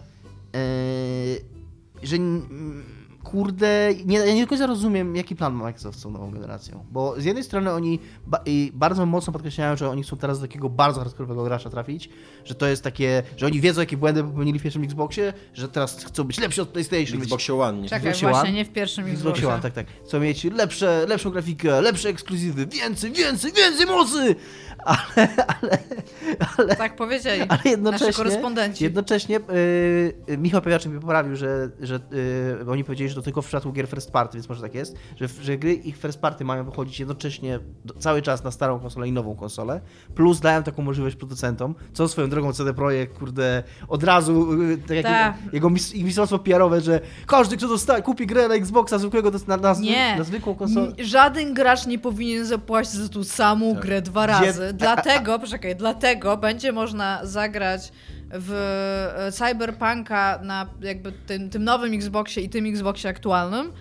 Yy, że. Kurde, nie, ja nie do końca rozumiem, jaki plan ma Microsoft z tą nową generacją. Bo z jednej strony oni ba i bardzo mocno podkreślają, że oni chcą teraz do takiego bardzo hardkorowego gracza trafić, że to jest takie, że oni wiedzą, jakie błędy popełnili w pierwszym Xboxie, że teraz chcą być lepsi od PlayStation. mieć- Xbox One, nie? Czekaj, Xboxie właśnie, One? nie w pierwszym Xboxie Xboxie. One, tak, tak. Chcą mieć lepsze, lepszą grafikę, lepsze ekskluzywy, więcej, więcej, więcej mocy! Ale, ale, ale, Tak powiedzieli ale nasi jednocześnie, korespondenci. jednocześnie yy, Michał Pewiaczek mi poprawił, że, że yy, oni powiedzieli, że to tylko w przypadku gier first party, więc może tak jest, że, że gry ich first party mają wychodzić jednocześnie do, cały czas na starą konsolę i nową konsolę, plus dają taką możliwość producentom, co swoją drogą CD Projekt, kurde, od razu, yy, tak jak Tak. jego, jego mistrzostwo PR-owe, że każdy, kto dosta, kupi grę na Xboxa zwykłego, na, na, Nie. na zwykłą konsolę. N- Żaden gracz nie powinien zapłacić za tą samą Tak. grę dwa Gdzie- razy. Dlatego, poczekaj, dlatego będzie można zagrać w e, Cyberpunka na jakby tym, tym nowym Xboxie i tym Xboxie aktualnym.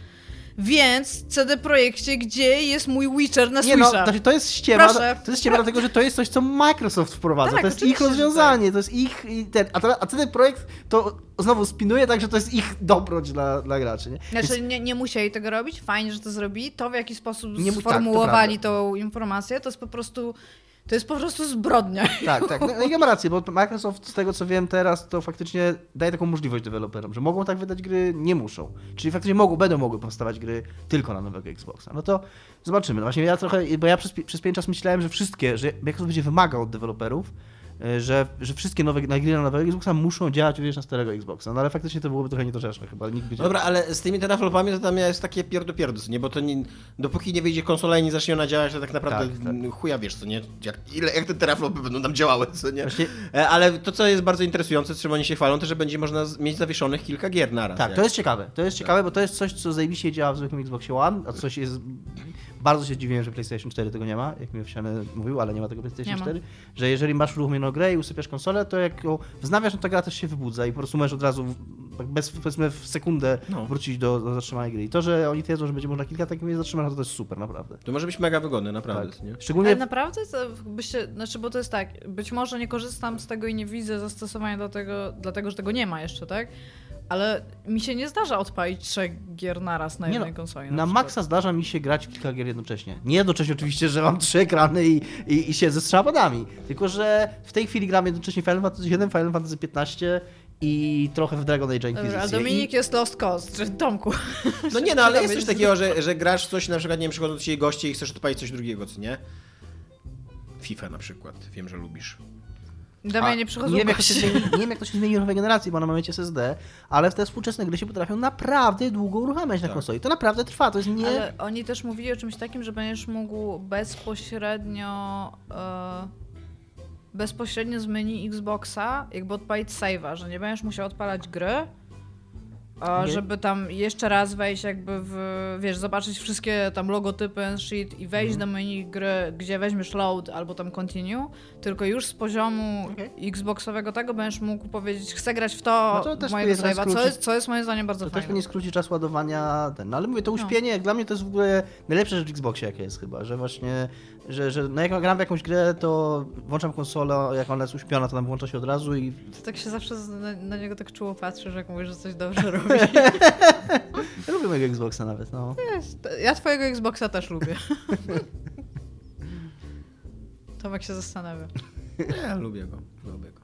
Więc CD Projekcie, gdzie jest mój Witcher na Nie no, Switcha? znaczy to jest ściema, Proszę. to jest ściema dlatego, że to jest coś, co Microsoft wprowadza, Tak, to jest ich rozwiązanie, to jest ich, ten, a, to, a ten projekt to znowu spinuje tak, że to jest ich dobroć dla, dla graczy, nie? Znaczy, Więc, nie, nie musieli tego robić, fajnie, że to zrobili. To, w jaki sposób Nie tak, sformułowali tą informację, to jest po prostu. To jest po prostu zbrodnia. tak, tak, no, no i ja mam rację, bo Microsoft z tego, co wiem teraz, to faktycznie daje taką możliwość deweloperom, że mogą tak wydać gry, nie muszą. Czyli faktycznie mogą, będą mogły powstawać gry tylko na nowego Xboxa. No to zobaczymy. No właśnie ja trochę, bo ja przez, przez pewien czas myślałem, że wszystkie, że Microsoft będzie wymagał od deweloperów, że, że wszystkie nowe na gry na nowego Xboxa muszą działać również na starego Xboxa. No ale faktycznie to byłoby trochę niedorzeczne chyba. Nikt będzie... Dobra, ale z tymi teraflopami to tam jest takie pierdopierdus, nie? Bo to nie, dopóki nie wyjdzie konsola i nie zacznie ona działać, to tak naprawdę Tak, tak. chuja wiesz, co nie? Jak, ile, jak te teraflopy będą nam działały, co nie? Właśnie- E, Ale to, co jest bardzo interesujące, z czym oni się chwalą, to że będzie można mieć zawieszonych kilka gier naraz. Tak, jak- to jest ciekawe. To jest ciekawe, bo to jest coś, co zajebiście działa w zwykłym Xboxie One, a coś jest... Bardzo się dziwiłem, że PlayStation 4 tego nie ma, jak mi owsiany mówił, ale nie ma tego PlayStation ma. 4, że jeżeli masz uruchomioną grę i usypiasz konsolę, to jak ją wznawiasz, no to gra też się wybudza i po prostu możesz od razu w- tak bez, powiedzmy w sekundę No. wrócić do, do zatrzymanej gry. I to, że oni twierdzą, że będzie można kilka takich miejsc zatrzymać, no to jest super, naprawdę. To może być mega wygodne, naprawdę, Tak. nie? Szczególnie... Ale naprawdę to byście, znaczy bo to jest tak, być może nie korzystam z tego i nie widzę zastosowania do tego, dlatego że tego nie ma jeszcze, tak? Ale mi się nie zdarza odpalić trzech gier naraz na Nie jednej no, konsoli. Na przykład. maksa zdarza mi się grać w kilka gier jednocześnie. Nie jednocześnie oczywiście, że mam trzy ekrany i, i, i siedzę z strzałpadami. Tylko, że w tej chwili gram jednocześnie Final Fantasy VII, Final Fantasy XV i trochę w Dragon Age Dobra, a Inquisition. Dominik jest Lost Cause, czy Tomku. No nie, no ale jest coś takiego, że, że grasz w coś, na przykład, nie wiem, przychodzą do ciebie goście i chcesz odpalić coś drugiego, co nie? FIFA na przykład, wiem, że lubisz. Do mnie nie przychodzą nie wiem, jak to się zmieni, nie wiem, jak to się zmieni w nowej generacji, bo ona ma mieć SSD, ale w te współczesne gry się potrafią naprawdę długo uruchamiać na Tak. konsoli. To naprawdę trwa, to jest nie... Ale oni też mówili o czymś takim, że będziesz mógł bezpośrednio e, bezpośrednio z menu Xboxa jakby odpalić save'a, że nie będziesz musiał odpalać gry, a Nie. żeby tam jeszcze raz wejść jakby w, wiesz, zobaczyć wszystkie tam logotypy and shit i wejść Mhm. do menu gry, gdzie weźmiesz load albo tam continue, tylko już z poziomu Okej. Xboxowego tego będziesz mógł powiedzieć, chcę grać w to, No to też mojego save'a, co skróci- jest, co jest moim zdaniem bardzo To też fajne. pewnie skróci czas ładowania ten. No ale mówię, to No. uśpienie, jak dla mnie to jest w ogóle najlepsza rzecz w Xboxie, jakie jest chyba, że właśnie, że, że no jak gram w jakąś grę, to włączam konsolę, jak ona jest uśpiona, to tam włącza się od razu i Tak się zawsze na, na niego tak czuło patrzysz, jak mówisz, że coś dobrze robi. lubię mojego Xboxa nawet, no. Ja twojego Xboxa też lubię. Tomek się zastanawia. Ja lubię go, lubię go.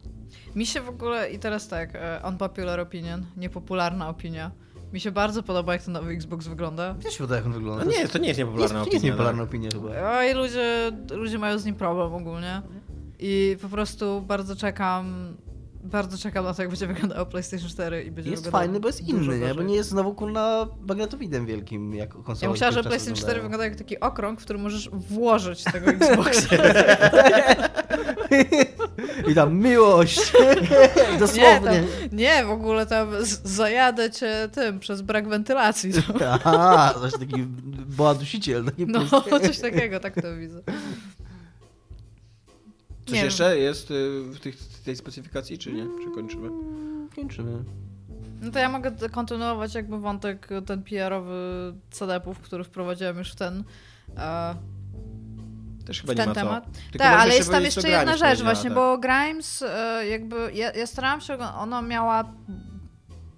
Mi się w ogóle, i teraz tak, e, unpopular opinion, niepopularna opinia. Mi się bardzo podoba, jak ten nowy Xbox wygląda. Wiesz, jak on wygląda? No nie, to nie jest niepopularna jest, opinia. jest niepopularna tak. opinia chyba. Oj, ludzie, ludzie mają z nim problem ogólnie. I po prostu bardzo czekam, bardzo czekam na to, jak będzie wyglądało PlayStation 4 i będzie Jest fajny, bo jest inny, nie? Bo nie jest znowu kurna magnetowidem wielkim, jak konsola. Ja myślałam, że PlayStation 4 wyglądają. wygląda jak taki okrąg, w który możesz włożyć tego Xboxa. I tam miłość! Nie, Dosłownie. tam, nie, w ogóle tam zajadę cię tym, przez brak wentylacji. Aha, coś taki boa dusiciel. Taki No, pusty. coś takiego, tak to widzę. Coś Nie jeszcze jest y, w tych, tej specyfikacji, czy nie? Czy kończymy? Kończymy. No to ja mogę kontynuować jakby wątek ten PR-owy CD-ów, który wprowadziłem już w ten, e, Też chyba w nie ten ma temat. Tak, ale jest tam jeszcze jedna rzecz właśnie, tak. bo Grimes e, jakby, ja, ja starałam się, ona miała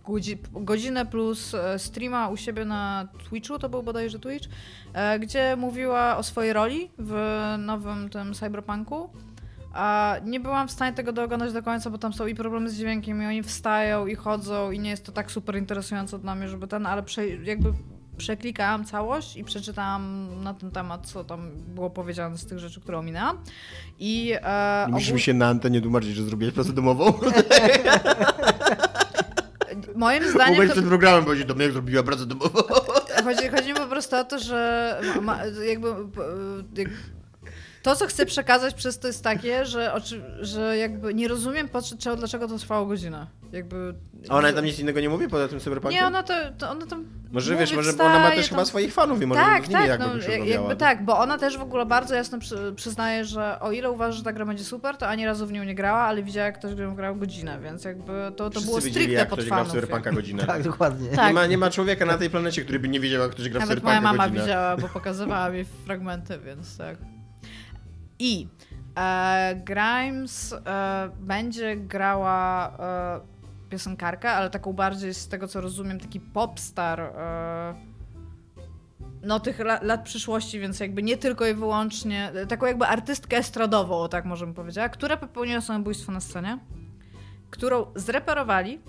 godzi, godzinę plus e, streama u siebie na Twitchu, to był bodajże Twitch, e, gdzie mówiła o swojej roli w nowym tym cyberpunku. A nie byłam w stanie tego dooglądać do końca, bo tam są i problemy z dźwiękiem, i oni wstają i chodzą, i nie jest to tak super interesujące dla mnie, żeby ten, ale jakby przeklikałam całość i przeczytałam na ten temat, co tam było powiedziane z tych rzeczy, które ominęłam. I e, Nie mi się na antenie tłumaczyć, że zrobiłeś pracę domową. moim zdaniem Mogłeś to, przed programem powiedzieć do mnie, jak zrobiła pracę domową. chodzi, chodzi mi po prostu o to, że ma, jakby, jak, to, co chcę przekazać przez to jest takie, że, że jakby nie rozumiem, po, czego- dlaczego to trwało godzinę. Jakby, A ona tam nic innego nie mówi poza tym cyberpunkiem? Nie, ona to, to ona tam Może mówi, wiesz, może bo ona ma też tam- chyba swoich fanów i może tak, z nimi tak, jakby no, by się jak- rozmawiała. jakby tak, bo ona też w ogóle bardzo jasno przy, przyznaje, że o ile uważa, że ta gra będzie super, to ani razu w nią nie grała, ale widziała, jak ktoś grał, grał godzinę, więc jakby to, to Wszyscy było widzieli, stricte jak pod ktoś gra w fanów. cyberpunka godzinę. Tak, dokładnie. Tak. Nie, ma, nie ma człowieka na tej planecie, który by nie wiedział, jak ktoś gra w Nawet cyberpunka moja mama godzinę. widziała, bo pokazywała mi fragmenty, więc tak. I e, Grimes e, będzie grała e, piosenkarkę, ale taką bardziej z tego co rozumiem, taki popstar. E, no tych la, lat przyszłości, więc jakby nie tylko i wyłącznie, e, taką jakby artystkę estradową, tak możemy powiedzieć, która popełniła samobójstwo na scenie, którą zreperowali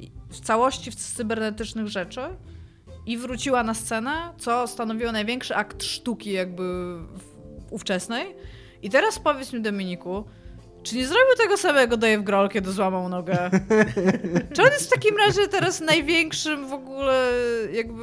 i- w całości z cybernetycznych rzeczy i wróciła na scenę, co stanowiło największy akt sztuki jakby ówczesnej. I teraz powiedz mi Dominiku, czy nie zrobił tego samego Dave Grohl, kiedy złamał nogę? czy on jest w takim razie teraz największym w ogóle jakby...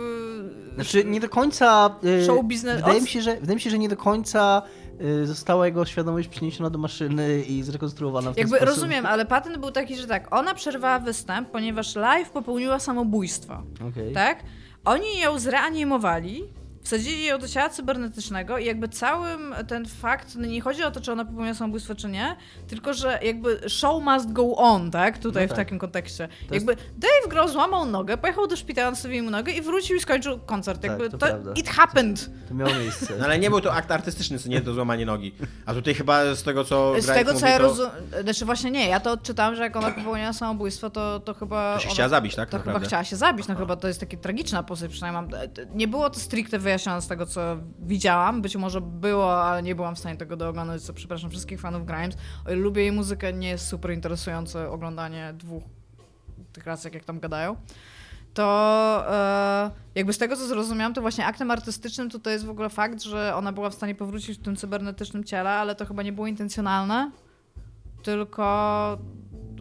Znaczy nie do końca. y, Show business- Wydaje mi, się, że, wydaje mi się, że nie do końca y, została jego świadomość przeniesiona do maszyny i zrekonstruowana w ten Jakby sposób. rozumiem, ale patent był taki, że tak, ona przerwała występ, ponieważ live popełniła samobójstwo. Okej. tak? Oni ją zreanimowali, wsadzili ją do ciała cybernetycznego i jakby całym ten fakt, no nie chodzi o to, czy ona popełniła samobójstwo, czy nie, tylko że jakby show must go on, tak? Tutaj No w tak. takim kontekście. To jakby Dave Grohl złamał nogę, pojechał do szpitala, nastawił mu nogę i wrócił i skończył koncert. Tak, Jakby to to, it happened. To miało miejsce. No, ale nie był to akt artystyczny, co nie to złamanie nogi. A tutaj chyba z tego, co Z Grimes tego, co mówi, ja to, rozumiem, znaczy właśnie nie, ja to odczytałam, że jak ona popełniła samobójstwo, to, to chyba... to się ona... chciała zabić, tak? To chyba naprawdę? chciała się zabić, no chyba to jest taka tragiczna postać, przynajmniej mam... Nie było to stricte wyjaśnione z tego, co widziałam, być może było, ale nie byłam w stanie tego dooglądać, co przepraszam wszystkich fanów Grimes. Lubię jej muzykę, nie jest super interesujące oglądanie dwóch tych rasek, jak tam gadają. To e, jakby z tego, co zrozumiałam, to właśnie aktem artystycznym tutaj jest w ogóle fakt, że ona była w stanie powrócić w tym cybernetycznym ciele, ale to chyba nie było intencjonalne, tylko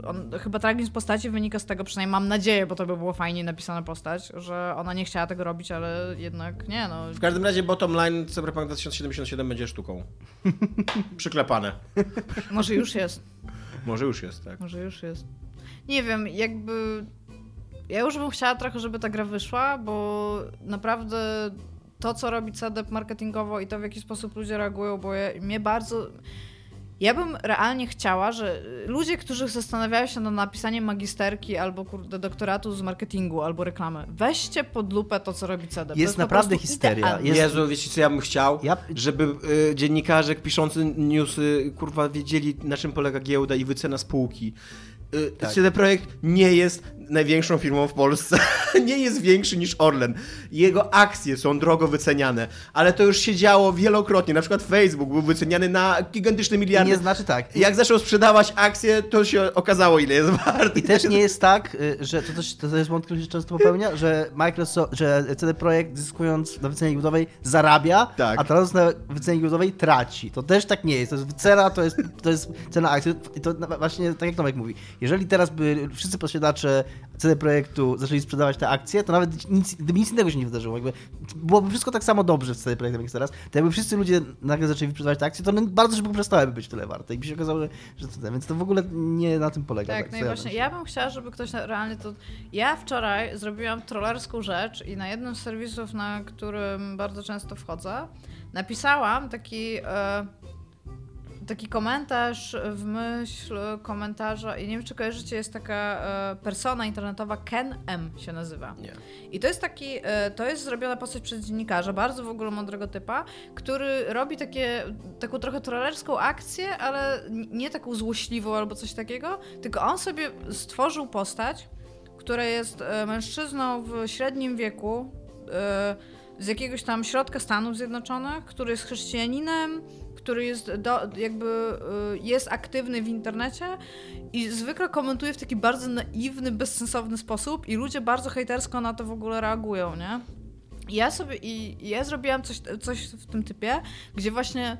on, chyba tragizm postaci wynika z tego, przynajmniej mam nadzieję, bo to by było fajnie napisana postać, że ona nie chciała tego robić, ale jednak nie, no. W każdym razie bottom line Cyberpunk 2077 będzie sztuką. Przyklepane. Może już jest, Może już jest, tak. może już jest. Nie wiem, jakby... Ja już bym chciała trochę, żeby ta gra wyszła, bo naprawdę to, co robi CDEP marketingowo i to, w jaki sposób ludzie reagują, bo ja, mnie bardzo... Ja bym realnie chciała, że ludzie, którzy zastanawiają się nad napisaniem magisterki albo kurde, doktoratu z marketingu albo reklamy, weźcie pod lupę to, co robi. To Jest po naprawdę histeria. idealne. Jest- Jezu, wiecie co ja bym chciał? Ja- Żeby y, dziennikarze piszący newsy, kurwa, wiedzieli na czym polega giełda i wycena spółki. Y, Tak. CD Projekt nie jest największą firmą w Polsce. nie jest większy niż Orlen. Jego akcje są drogo wyceniane, ale to już się działo wielokrotnie. Na przykład Facebook był wyceniany na gigantyczne miliardy. Nie znaczy tak. Jak zaczął sprzedawać akcje, to się okazało, ile jest wart. I też nie jest tak, y, że to, też, to jest błąd, który się często popełnia, że Microsoft, że CD Projekt zyskując na wycenie giełdowej zarabia, Tak. a tracąc na wycenie giełdowej traci. To też tak nie jest. To jest cena, to jest, to jest cena akcji. I to właśnie tak jak Tomek mówi, jeżeli teraz by wszyscy posiadacze CD Projektu zaczęli sprzedawać te akcje, to nawet nic, gdyby nic innego się nie wydarzyło, jakby byłoby wszystko tak samo dobrze w CD Projektem jak teraz, to jakby wszyscy ludzie nagle zaczęli sprzedawać te akcje, to one bardzo szybko przestałyby być tyle warte. I by się okazało, że, że to, więc to w ogóle nie na tym polega. Tak, no i właśnie ja bym chciała, żeby ktoś na- realnie to... Ja wczoraj zrobiłam trollerską rzecz i na jednym z serwisów, na którym bardzo często wchodzę, napisałam taki... E, taki komentarz w myśl komentarza i nie wiem, czy kojarzycie, jest taka e, persona internetowa Ken M się nazywa. Nie. I to jest taki, e, to jest zrobiona postać przez dziennikarza, bardzo w ogóle mądrego typa, który robi takie, taką trochę trollerską akcję, ale nie taką złośliwą albo coś takiego, tylko on sobie stworzył postać, która jest e, mężczyzną w średnim wieku, z jakiegoś tam środka Stanów Zjednoczonych, który jest chrześcijaninem, który jest do, jakby y, jest aktywny w internecie i zwykle komentuje w taki bardzo naiwny, bezsensowny sposób i ludzie bardzo hejtersko na to w ogóle reagują, nie? Ja sobie i ja zrobiłam coś, coś w tym typie, gdzie właśnie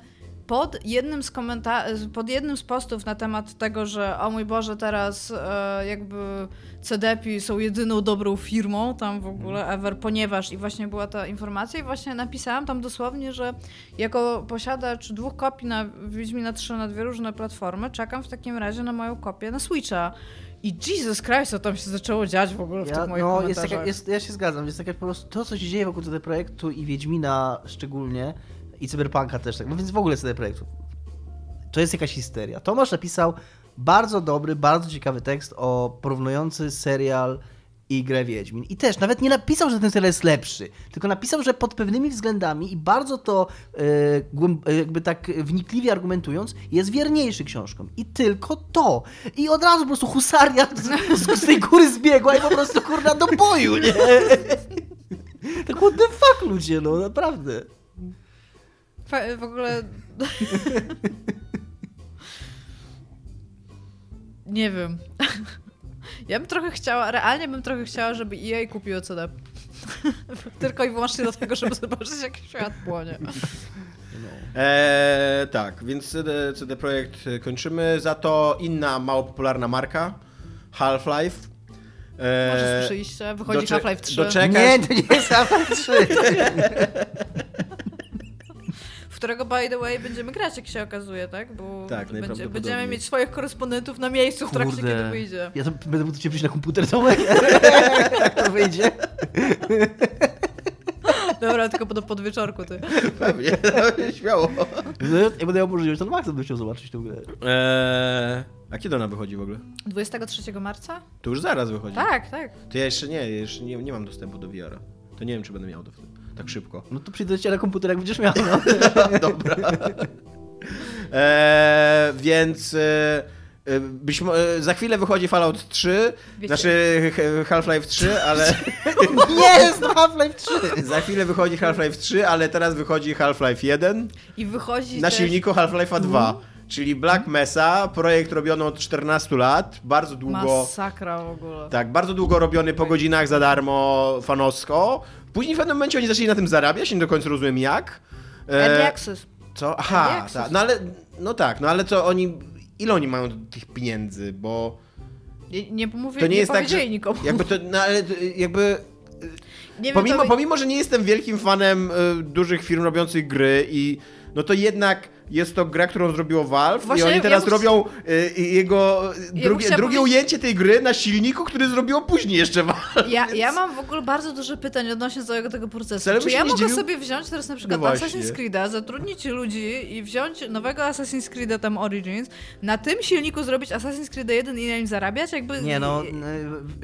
pod jednym z komenta- pod jednym z postów na temat tego, że o mój Boże, teraz e, jakby CDP są jedyną dobrą firmą tam w ogóle ever, ponieważ i właśnie była ta informacja i właśnie napisałam tam dosłownie, że jako posiadacz dwóch kopii na Wiedźmina 3 na dwie różne platformy, czekam w takim razie na moją kopię na Switcha. I Jesus Christ, co tam się zaczęło dziać w ogóle w Ja, tych moich no, jest taka, jest, ja się zgadzam. Jest takie po prostu to, co się dzieje wokół CD Projektu i Wiedźmina szczególnie i Cyberpunka też, tak, no więc w ogóle CD Projektu. To jest jakaś histeria. Tomasz napisał bardzo dobry, bardzo ciekawy tekst o porównujący serial i grę Wiedźmin. I też nawet nie napisał, że ten serial jest lepszy, tylko napisał, że pod pewnymi względami i bardzo to e, jakby tak wnikliwie argumentując, jest wierniejszy książkom. I tylko to. I od razu po prostu husaria z, z tej góry zbiegła i po prostu kurna do boju, nie? Tak what the fuck ludzie, no naprawdę. W ogóle. nie wiem. Ja bym trochę chciała, realnie bym trochę chciała, żeby EA kupiło CD. Tylko i wyłącznie do tego, żeby zobaczyć, jak świat płonie. Eee, tak, więc CD, CD Projekt kończymy. Za to inna mało popularna marka, Half-Life. Eee, Może słyszeliście? Wychodzi Half-Life 3, doczekać- Nie, to nie jest Half-Life 3. którego, by the way, będziemy grać, jak się okazuje, tak? Bo Tak, będzie, będziemy mieć swoich korespondentów na miejscu w trakcie, kiedy wyjdzie. Ja to będę mógł do ciebie przyjść na komputer, Tomek? Jak to wyjdzie? Dobra, tylko do podwieczorku, ty. Pewnie, śmiało. No, Jak będę miał możliwość, to Max bym chciał zobaczyć tę grę. Eee, a kiedy ona wychodzi w ogóle? 23 marca? To już zaraz wychodzi. Tak, tak. To ja jeszcze nie, ja jeszcze nie, nie mam dostępu do VR-a. To nie wiem, czy będę miał to wtedy. Tak szybko. No to przyjdę do ciebie na komputer, jak będziesz miał. No. Dobra. Eee, więc e, e, być, e, za chwilę wychodzi Fallout 3, Wiecie- znaczy Half-Life 3, ale Nie, jest to Half-Life 3! za chwilę wychodzi Half-Life 3, ale teraz wychodzi Half-Life 1 I wychodzi na też... silniku Half-Life'a 2. Czyli Black Mesa, projekt robiony od 14 lat, bardzo długo. Masakra w ogóle. Tak, bardzo długo robiony po godzinach za darmo fanowsko. Później w pewnym momencie oni zaczęli na tym zarabiać, nie do końca rozumiem jak. E, Early Access. Co? Aha, tak. No ale, no tak, no ale co oni, ile oni mają tych pieniędzy, bo Nie, nie, mówię, to nie, nie jest tak, że nikomu. jakby to, no ale to jakby nie wiem, pomimo, to... pomimo, że nie jestem wielkim fanem y, dużych firm robiących gry i no to jednak jest to gra, którą zrobiło Valve Właśnie i oni ja teraz bym- robią y, jego bym drugie, chciała drugie powiedzieć- ujęcie tej gry na silniku, który zrobiło później jeszcze Valve. Ja, więc- ja mam w ogóle bardzo dużo pytań odnośnie całego tego procesu. Wcale bym Czy ja mogę sobie wziąć teraz na przykład No. Assassin's Creed'a, zatrudnić ludzi i wziąć nowego Assassin's Creed'a tam Origins, na tym silniku zrobić Assassin's Creed 1 i na nim zarabiać? Jakby... Nie no,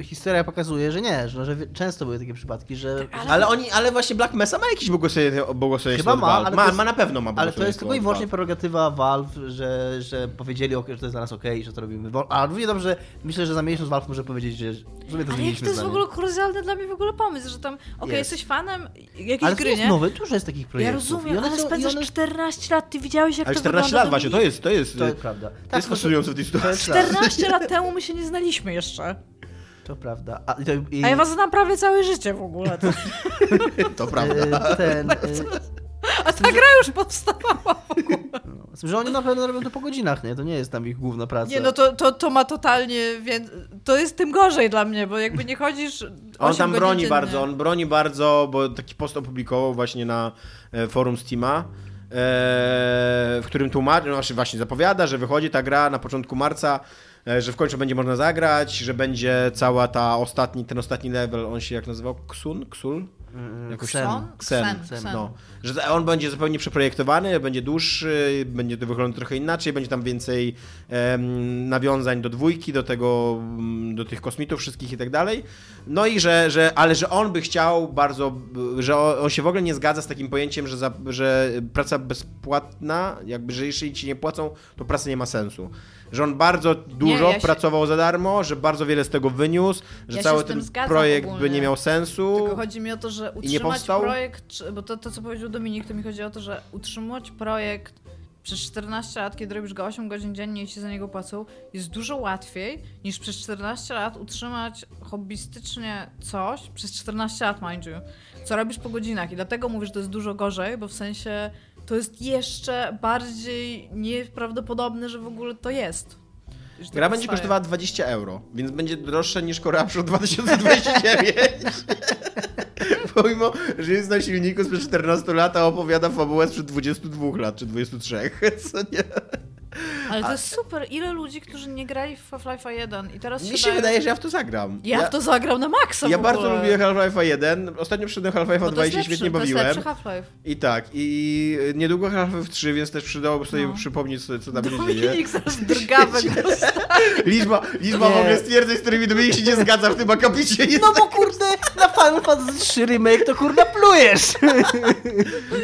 historia pokazuje, że nie, że, że często były takie przypadki, że... Ale- Ale oni, ale właśnie Black Mesa ma jakieś błogosławienie, błogosławieństwo Chyba ma, ale ma, jest- ma na pewno ma Ale to jest tylko i wyłącznie. Prerogatywa Valve, że, że powiedzieli, ok, że to jest dla nas okej, że to robimy. A równie dobrze, myślę, że za miesiąc Valve może powiedzieć, że że my to Ale zmieniliśmy to jest w ogóle kuriozalny dla mnie w ogóle pomysł, że tam, okej, Jest. jesteś fanem jakiejś Ale gry, jest nie? nowe, dużo jest takich Ja projektów. rozumiem, I one ale są- spędzasz one- 14 lat, ty widziałeś jak Ale to 14 wygląda lat właśnie, to jest, to jest, To jest prawda. to jest fascynujące w tej sytuacji. jest prawda. 14 lat temu my się nie znaliśmy jeszcze. To prawda. A, to, i, A ja was znam prawie całe życie w ogóle. To, To prawda. e, ten, e, a ta gra już powstawała. no, z tym, że oni na pewno robią to po godzinach, nie? To nie jest tam ich główna praca. Nie, no to, to, to ma totalnie, więc to jest tym gorzej dla mnie, bo jakby nie chodzisz On 8 tam broni dziennie. bardzo, on broni bardzo, bo taki post opublikował właśnie na e, forum Steama, e, w którym tłumaczy, no znaczy właśnie zapowiada, że wychodzi ta gra na początku marca, e, że w końcu będzie można zagrać, że będzie cała ta ostatni, ten ostatni level, on się jak nazywał? Ksun? Ksul? Jakoś Ksen. Ksen, Ksen, Ksen. No. Że on będzie zupełnie przeprojektowany, będzie dłuższy, będzie to trochę inaczej, będzie tam więcej em, nawiązań do dwójki, do tego, mm, do tych kosmitów wszystkich i tak dalej. No i że, że ale że on by chciał bardzo, że on, się w ogóle nie zgadza z takim pojęciem, że, za, że praca bezpłatna, jakby, że jeśli ci nie płacą, to praca nie ma sensu. Że on bardzo dużo ja się- pracował za darmo, że bardzo wiele z tego wyniósł, że Ja się cały ten projekt by nie miał sensu. Tylko chodzi mi o to, że Nie utrzymać projekt, bo to, to co powiedział Dominik, to mi chodzi o to, że utrzymać projekt przez 14 lat, kiedy robisz go 8 godzin dziennie i ci za niego płacą, jest dużo łatwiej niż przez 14 lat utrzymać hobbystycznie coś, przez 14 lat mind you, co robisz po godzinach i dlatego mówię, że to jest dużo gorzej, bo w sensie to jest jeszcze bardziej nieprawdopodobne, że w ogóle to jest. Gra będzie powstaje. kosztowała 20 euro, więc będzie droższa niż Corruption 2029. Pomimo, że jest na silniku sprzed 14 lat, a opowiada fabułę sprzed 22 lat, czy 23. Co nie? Ale to jest super. Ile ludzi, którzy nie grali w Half-Life 1 i teraz Mi się się dają... wydaje, że ja w to zagram. Ja, w to zagrał na maksa ja bardzo lubię Half-Life 1. Ostatnio przyszedłem Half-Life Bo 2 to i się świetnie bawiłem. Half-Life. I tak, i niedługo Half-Life 3, więc też przydałoby sobie No. przypomnieć, co, co tam się dzieje. Drgawek Liczba, liczba w ogóle stwierdzeń, z którymi Dominik się nie zgadza w tym akapicie jest No bo kurde, na Final Fantasy 3 remake to kurna plujesz!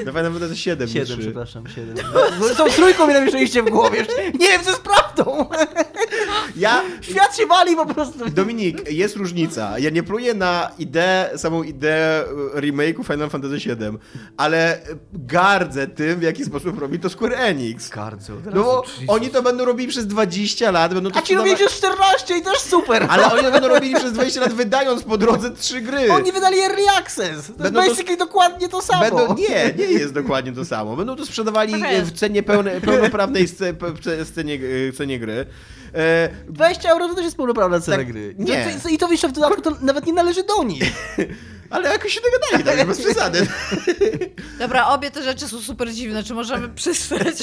Na Final Fantasy 7 nie 7, trzy. przepraszam, 7. No, tą trójką mi namieszaliście w głowie. Nie wiem, co jest prawdą! Ja, Świat się wali po prostu. Dominik, jest różnica. Ja nie pluję na ideę, samą ideę e, remake'u Final Fantasy VII, ale gardzę tym, w jaki sposób robi to Square Enix. Gardzę. No bo oni to będą robili przez 20 lat, będą to A ci robię sprzedawać- przez 14 i też super! Ale oni to będą robili przez 20 lat, wydając po drodze trzy gry. Oni wydali early access! To Będą jest to- basically dokładnie to samo. Będą, nie, nie jest dokładnie to samo. Będą to sprzedawali w cenie pełne, pełnoprawnej scenie, e, cenie gry. E, 20 euro to też jest pełnoprawna cena Tak, gry. nie. To, to, I to w dodatku to nawet nie należy do nich. ale jakoś się dogadali, tak, bez przesady. Dobra, obie te rzeczy są super dziwne. Czy możemy przystać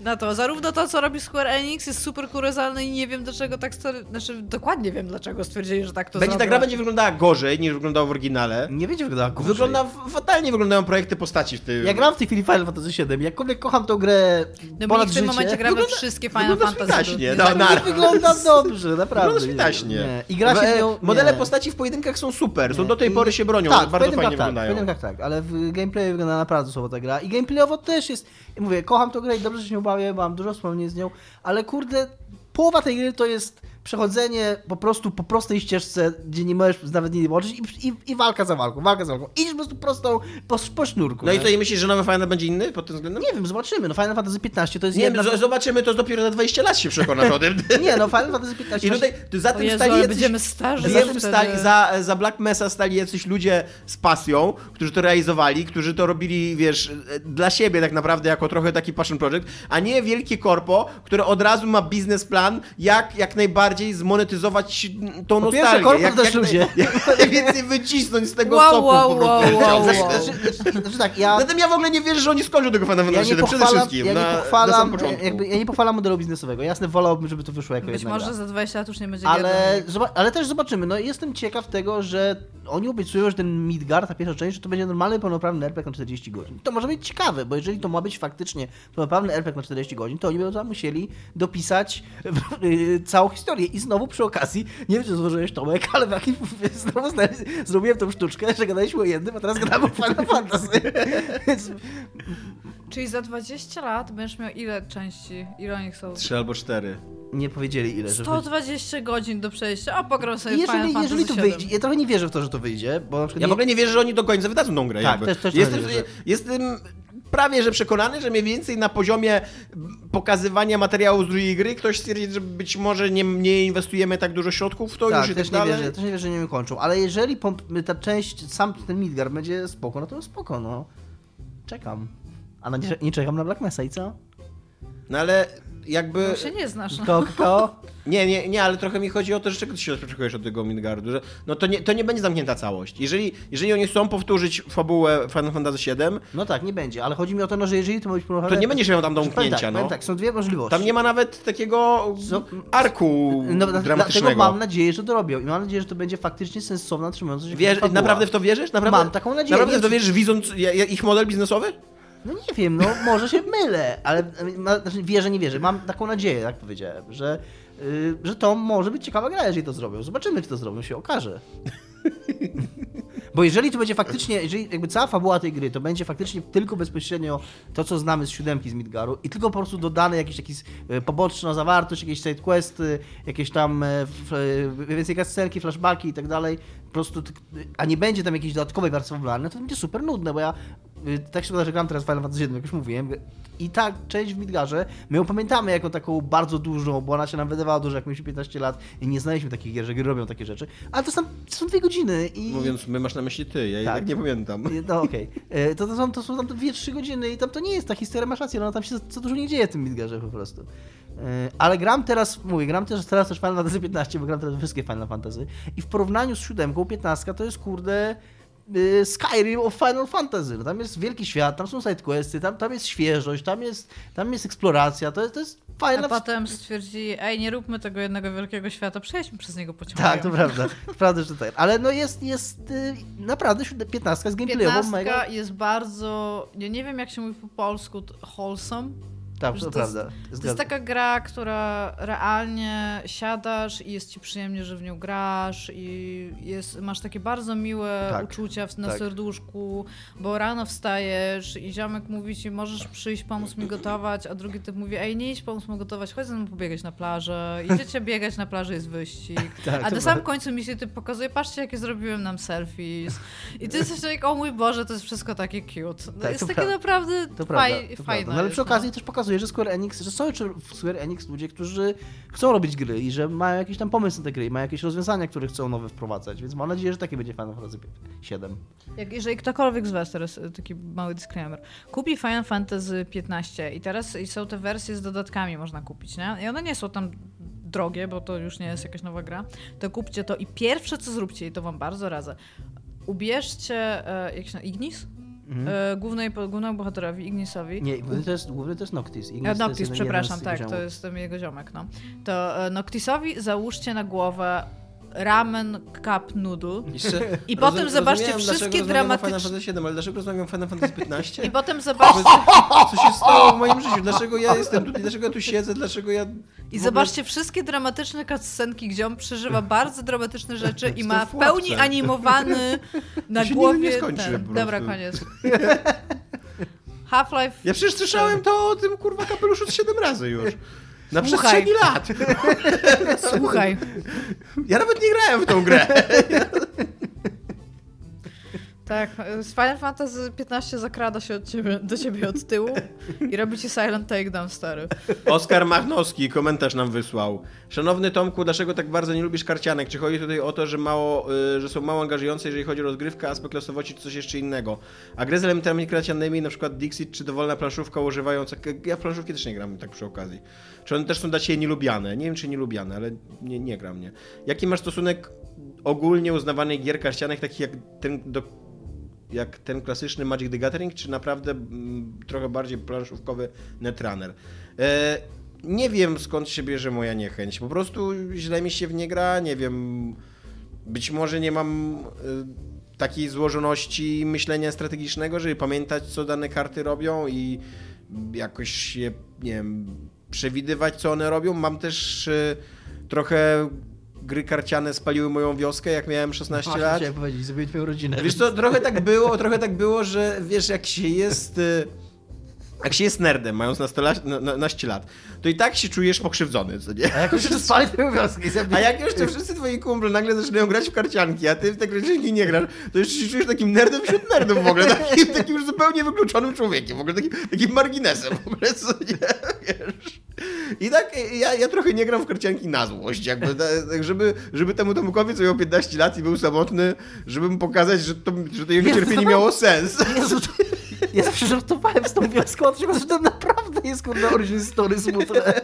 na to? Zarówno to, co robi Square Enix jest super kuriozalne i nie wiem dlaczego tak... stary- Znaczy, dokładnie wiem dlaczego stwierdzili, że tak to Będzie ta gra będzie wyglądała gorzej niż wyglądała w oryginale. Nie będzie wyglądała gorzej. Wygląda fatalnie wyglądają projekty postaci w tym. Ja gram w tej chwili Final Fantasy VII. Jakkolwiek kocham tą grę Dominik ponad w tym życie. momencie gramy Wygląda- wszystkie Final wygląda Fantasy. do- no, Nie wygląda dobrze, naprawdę. Wygląda switaśnie. Nie. I gra się z nią... Modele nie. postaci w pojedynkach są super, są do tej pory się bronią, tak, bardzo fajnie tak, wyglądają. W pojedynkach tak, ale w gameplayu wygląda naprawdę słabo ta gra. I gameplayowo też jest... Mówię, kocham tę grę i dobrze się nią bawię, mam dużo wspomnień z nią, ale kurde, połowa tej gry to jest przechodzenie po prostu po prostej ścieżce, gdzie nie możesz nawet nie zobaczyć i, i, i walka za walką, walka za walką. Idziesz po prostu prostą po, po sznurku. No i nie? to i myślisz, że nowy Final będzie inny pod tym względem? Nie wiem, zobaczymy. No Final Fantasy 15 to jest Nie, jedna... zobaczymy, to dopiero za 20 lat się przekonasz o tym. Nie, no Final Fantasy 15... I tutaj to za tym Jezu, stali jacyś... będziemy starzy Za, za tym stali, za, za Black Mesa stali jacyś ludzie z pasją, którzy to realizowali, którzy to robili, wiesz, dla siebie tak naprawdę, jako trochę taki passion project, a nie wielkie korpo, które od razu ma biznesplan, jak jak najbardziej zmonetyzować tą Po pierwsze, nostalgię. korpo jak, też jak, ludzie. Jak najwięcej wycisnąć z tego Wow, soku wow, po prostu. wow, wow, wow. Znaczy, znaczy tak, ja... Zatem ja w ogóle nie wierzę, że oni skończą tego Final Ja Fantasy nie, 7 przede wszystkim, ja nie na, na pochwalam, początku. jakby, ja nie pochwalam modelu biznesowego. Jasne, wolałbym, żeby to wyszło jako Być jedna może gra. za 20 lat już nie będzie Ale, ale też zobaczymy. No, jestem ciekaw tego, że oni obiecują, że ten Midgard, ta pierwsza część, że to będzie normalny, pełnoprawny RPG na 40 godzin. To może być ciekawe, bo jeżeli to ma być faktycznie pełnoprawny RPG na 40 godzin, to oni będą tam musieli dopisać całą historię. I znowu przy okazji, nie wiem, czy złożyłeś Tomek, ale w jakim, znowu zrobiłem tą sztuczkę, że gadaliśmy o jednym, a teraz gadamy o Final Fantasy. Więc Czyli za 20 lat będziesz miał ile części? Ile oni są? Trzy albo cztery. nie powiedzieli ile, że... 120 godzin do przejścia, a pogram sobie Final Jeżeli, Fantasy jeżeli to 7. wyjdzie, ja trochę nie wierzę w to, że to wyjdzie, bo na przykład Ja w nie, ogóle nie wierzę, że oni do końca wydadzą tą grę. Tak, jakby. też- też jestem, nie wierzę. jestem prawie, że przekonany, że mniej więcej na poziomie pokazywania materiału z drugiej gry ktoś stwierdzi, że być może nie, nie inwestujemy tak dużo środków w to tak, już i też tak nie dalej. wierzę, też nie wierzę, że nie kończą, ale jeżeli ta część, sam ten Midgard będzie spoko, no to spoko, no. Czekam. A na, nie czekam na Black Mesa i co? No ale jakby... No się nie znasz. No. Ko, ko? Nie, nie, nie, ale trochę mi chodzi o to, że czego ty się oczekujesz od tego Midgardu, że no to nie, to nie będzie zamknięta całość. Jeżeli, jeżeli oni chcą powtórzyć fabułę Final Fantasy VII, No tak, nie będzie, ale chodzi mi o to, no, że jeżeli to ma być to nie będziesz miał tam domknięcia, tak, no. tak, są dwie możliwości. Tam nie ma nawet takiego Co? arku no, dla- dlatego dramatycznego. mam nadzieję, że to robią i mam nadzieję, że to będzie faktycznie sensowna, trzymająca się fabuła. naprawdę w to wierzysz? Naprawdę, Mam taką nadzieję. Naprawdę w to wierzysz, widząc ich model biznesowy? No nie wiem, no może się mylę, ale znaczy wierzę, nie wierzę. Mam taką nadzieję, jak powiedziałem, że, y, że to może być ciekawa gra, jeżeli to zrobią. Zobaczymy, czy to zrobią, się okaże. Bo jeżeli to będzie faktycznie, jeżeli jakby cała fabuła tej gry to będzie faktycznie tylko bezpośrednio to, co znamy z siódemki z Midgaru i tylko po prostu dodane jakieś, jakieś e, poboczna zawartość, jakieś sidequesty, jakieś tam e, e, więcej cutscenki, flashbacki i tak dalej, po prostu, a nie będzie tam jakiejś dodatkowej warstwy fabularnej, to będzie super nudne, bo ja y, tak się wydaje, że gram teraz w Final Fantasy 7, jak już mówiłem, i ta część w Midgarze, my ją pamiętamy jako taką bardzo dużą, bo ona się nam wydawała dużo, jak mieliśmy 15 lat i nie znaliśmy takich gier, że gry robią takie rzeczy, ale to są, to są dwie godziny i... Mówiąc, my masz na myśli ty, ja tak. Tak. nie pamiętam. No okej. E, To, to, są, to są tam 2-3 godziny i tam to nie jest ta historia, masz rację, no tam się co dużo nie dzieje w tym Midgarze po prostu. E, Ale gram teraz, mówię, gram też teraz też Final Fantasy 15, bo gram teraz wszystkie Final Fantasy i w porównaniu z siódemką 15 to jest kurde y, Skyrim of Final Fantasy. No, tam jest wielki świat, tam są sidequesty, tam, tam jest świeżość, tam jest, tam jest eksploracja, to jest, to jest A fajna... potem stwierdzili, ej, nie róbmy tego jednego wielkiego świata, przejdźmy przez niego pociągiem. Tak, to prawda. Prawda, że tak. Ale no jest, jest y, naprawdę siódem- 15 z gameplayowo 15 mega... jest bardzo, ja nie wiem jak się mówi po polsku, wholesome. Tak, to, to jest- prawda. To Zgadzam. jest taka gra, która realnie siadasz i jest ci przyjemnie, że w nią grasz i jest, masz takie bardzo miłe Tak, uczucia w, na tak. serduszku, bo rano wstajesz i ziomek mówi ci, możesz przyjść, pomóc mi gotować, a drugi typ mówi, ej, nie idź pomóc mi gotować, chodź ze mną pobiegać na plażę. Idziecie biegać na plaży, jest wyścig. Tak, a to na samym końcu mi się typ pokazuje, patrzcie, jakie zrobiłem nam selfies. I ty jesteś tak, o mój Boże, to jest wszystko takie cute. No Tak, jest to takie naprawdę To faj, prawda, to fajne. No ale przy jest, no. okazji też pokazuje, że Square Enix, że są jeszcze w Square Enix ludzie, którzy chcą robić gry i że mają jakiś tam pomysł na te gry i mają jakieś rozwiązania, które chcą nowe wprowadzać, więc mam nadzieję, że takie będzie Final Fantasy 7. Jak, jeżeli ktokolwiek z was, teraz y, taki mały disclaimer, kupi Final Fantasy 15 i teraz i są te wersje z dodatkami można kupić, nie? I one nie są tam drogie, bo to już nie jest jakaś nowa gra, to kupcie to i pierwsze co zróbcie, i to wam bardzo radzę, ubierzcie, e, jak się nazywa, Ignis? E, głównej, głównemu bohaterowi, Ignisowi. Mhm. Nie, główny to jest, główny to jest Noctis. Ignis E, to jest Noctis, jeden- przepraszam, tak, to jest ten jego ziomek, no. To e, Noctisowi załóżcie na głowę ramen cup noodle Jeszcze, I potem rozum- zobaczcie wszystkie dramatyczne- Final Fantasy 7, ale dlaczego rozmawiam o Final Fantasy 15? i potem zobaczcie Co się stało w moim życiu? Dlaczego ja jestem tutaj? Dlaczego ja tu siedzę? Dlaczego ja... I ogóle- zobaczcie wszystkie dramatyczne cutscenki, gdzie on przeżywa bardzo dramatyczne rzeczy i ma w pełni animowany na głowie. nie skończy ten-. Dobra, koniec. Half-Life. Ja przecież słyszałem to o tym kurwa kapeluszu 7 razy już. Na przestrzeni lat. Słuchaj, Ja nawet nie grałem w tą grę. Tak, z Final Fantasy 15 zakrada się od ciebie, do ciebie od tyłu i robi ci silent takedown, stary. Oskar Machnowski komentarz nam wysłał. Szanowny Tomku, dlaczego tak bardzo nie lubisz karcianek? Czy chodzi tutaj o to, że, mało, y, że są mało angażujące, jeżeli chodzi o rozgrywkę, aspekt losowości, czy coś jeszcze innego? A gry z elementami karcianymi, na przykład Dixit, czy dowolna planszówka używająca... Ja planszówki też nie gram tak przy okazji. Czy one też są dla Ciebie nielubiane? Nie wiem, czy nielubiane, ale nie, nie gram, nie. Jaki masz stosunek ogólnie uznawanych gier karcianych, takich jak ten, do, jak ten klasyczny Magic the Gathering, czy naprawdę mm, trochę bardziej planszówkowy Netrunner? E, nie wiem skąd się bierze moja niechęć. Po prostu źle mi się w nie gra, nie wiem. być może nie mam y, takiej złożoności myślenia strategicznego, żeby pamiętać, co dane karty robią i jakoś je, nie wiem, przewidywać, co one robią. Mam też y, trochę gry karciane spaliły moją wioskę, jak miałem 16 Właśnie lat. chciałem powiedzieć, zrobiłem twoją rodzinę. Wiesz co, trochę tak było, trochę tak było, że wiesz, jak się jest... y, Jak się jest nerdem, mając na- na- naście lat, to i tak się czujesz pokrzywdzony, co nie? A jak już spali twoją wioskę i zabili... A jak jeszcze wszyscy twoi kumple nagle zaczynają grać w karcianki, a ty w te karcianki nie grasz, to jeszcze się czujesz takim nerdem wśród nerdów w ogóle, takim, takim już zupełnie wykluczonym człowiekiem, w ogóle takim, takim marginesem w ogóle, co nie, wiesz. I tak ja, ja trochę nie gram w karcianki na złość, jakby, ta- tak żeby, żeby temu Tomukowi, co miał 15 lat i był samotny, żeby mu pokazać, że to, że to jego Jezu, cierpienie to- miało sens. Jezu, to... Ja zawsze żartowałem z tą wioską, a dlaczego że to naprawdę jest kurde origin story smutne.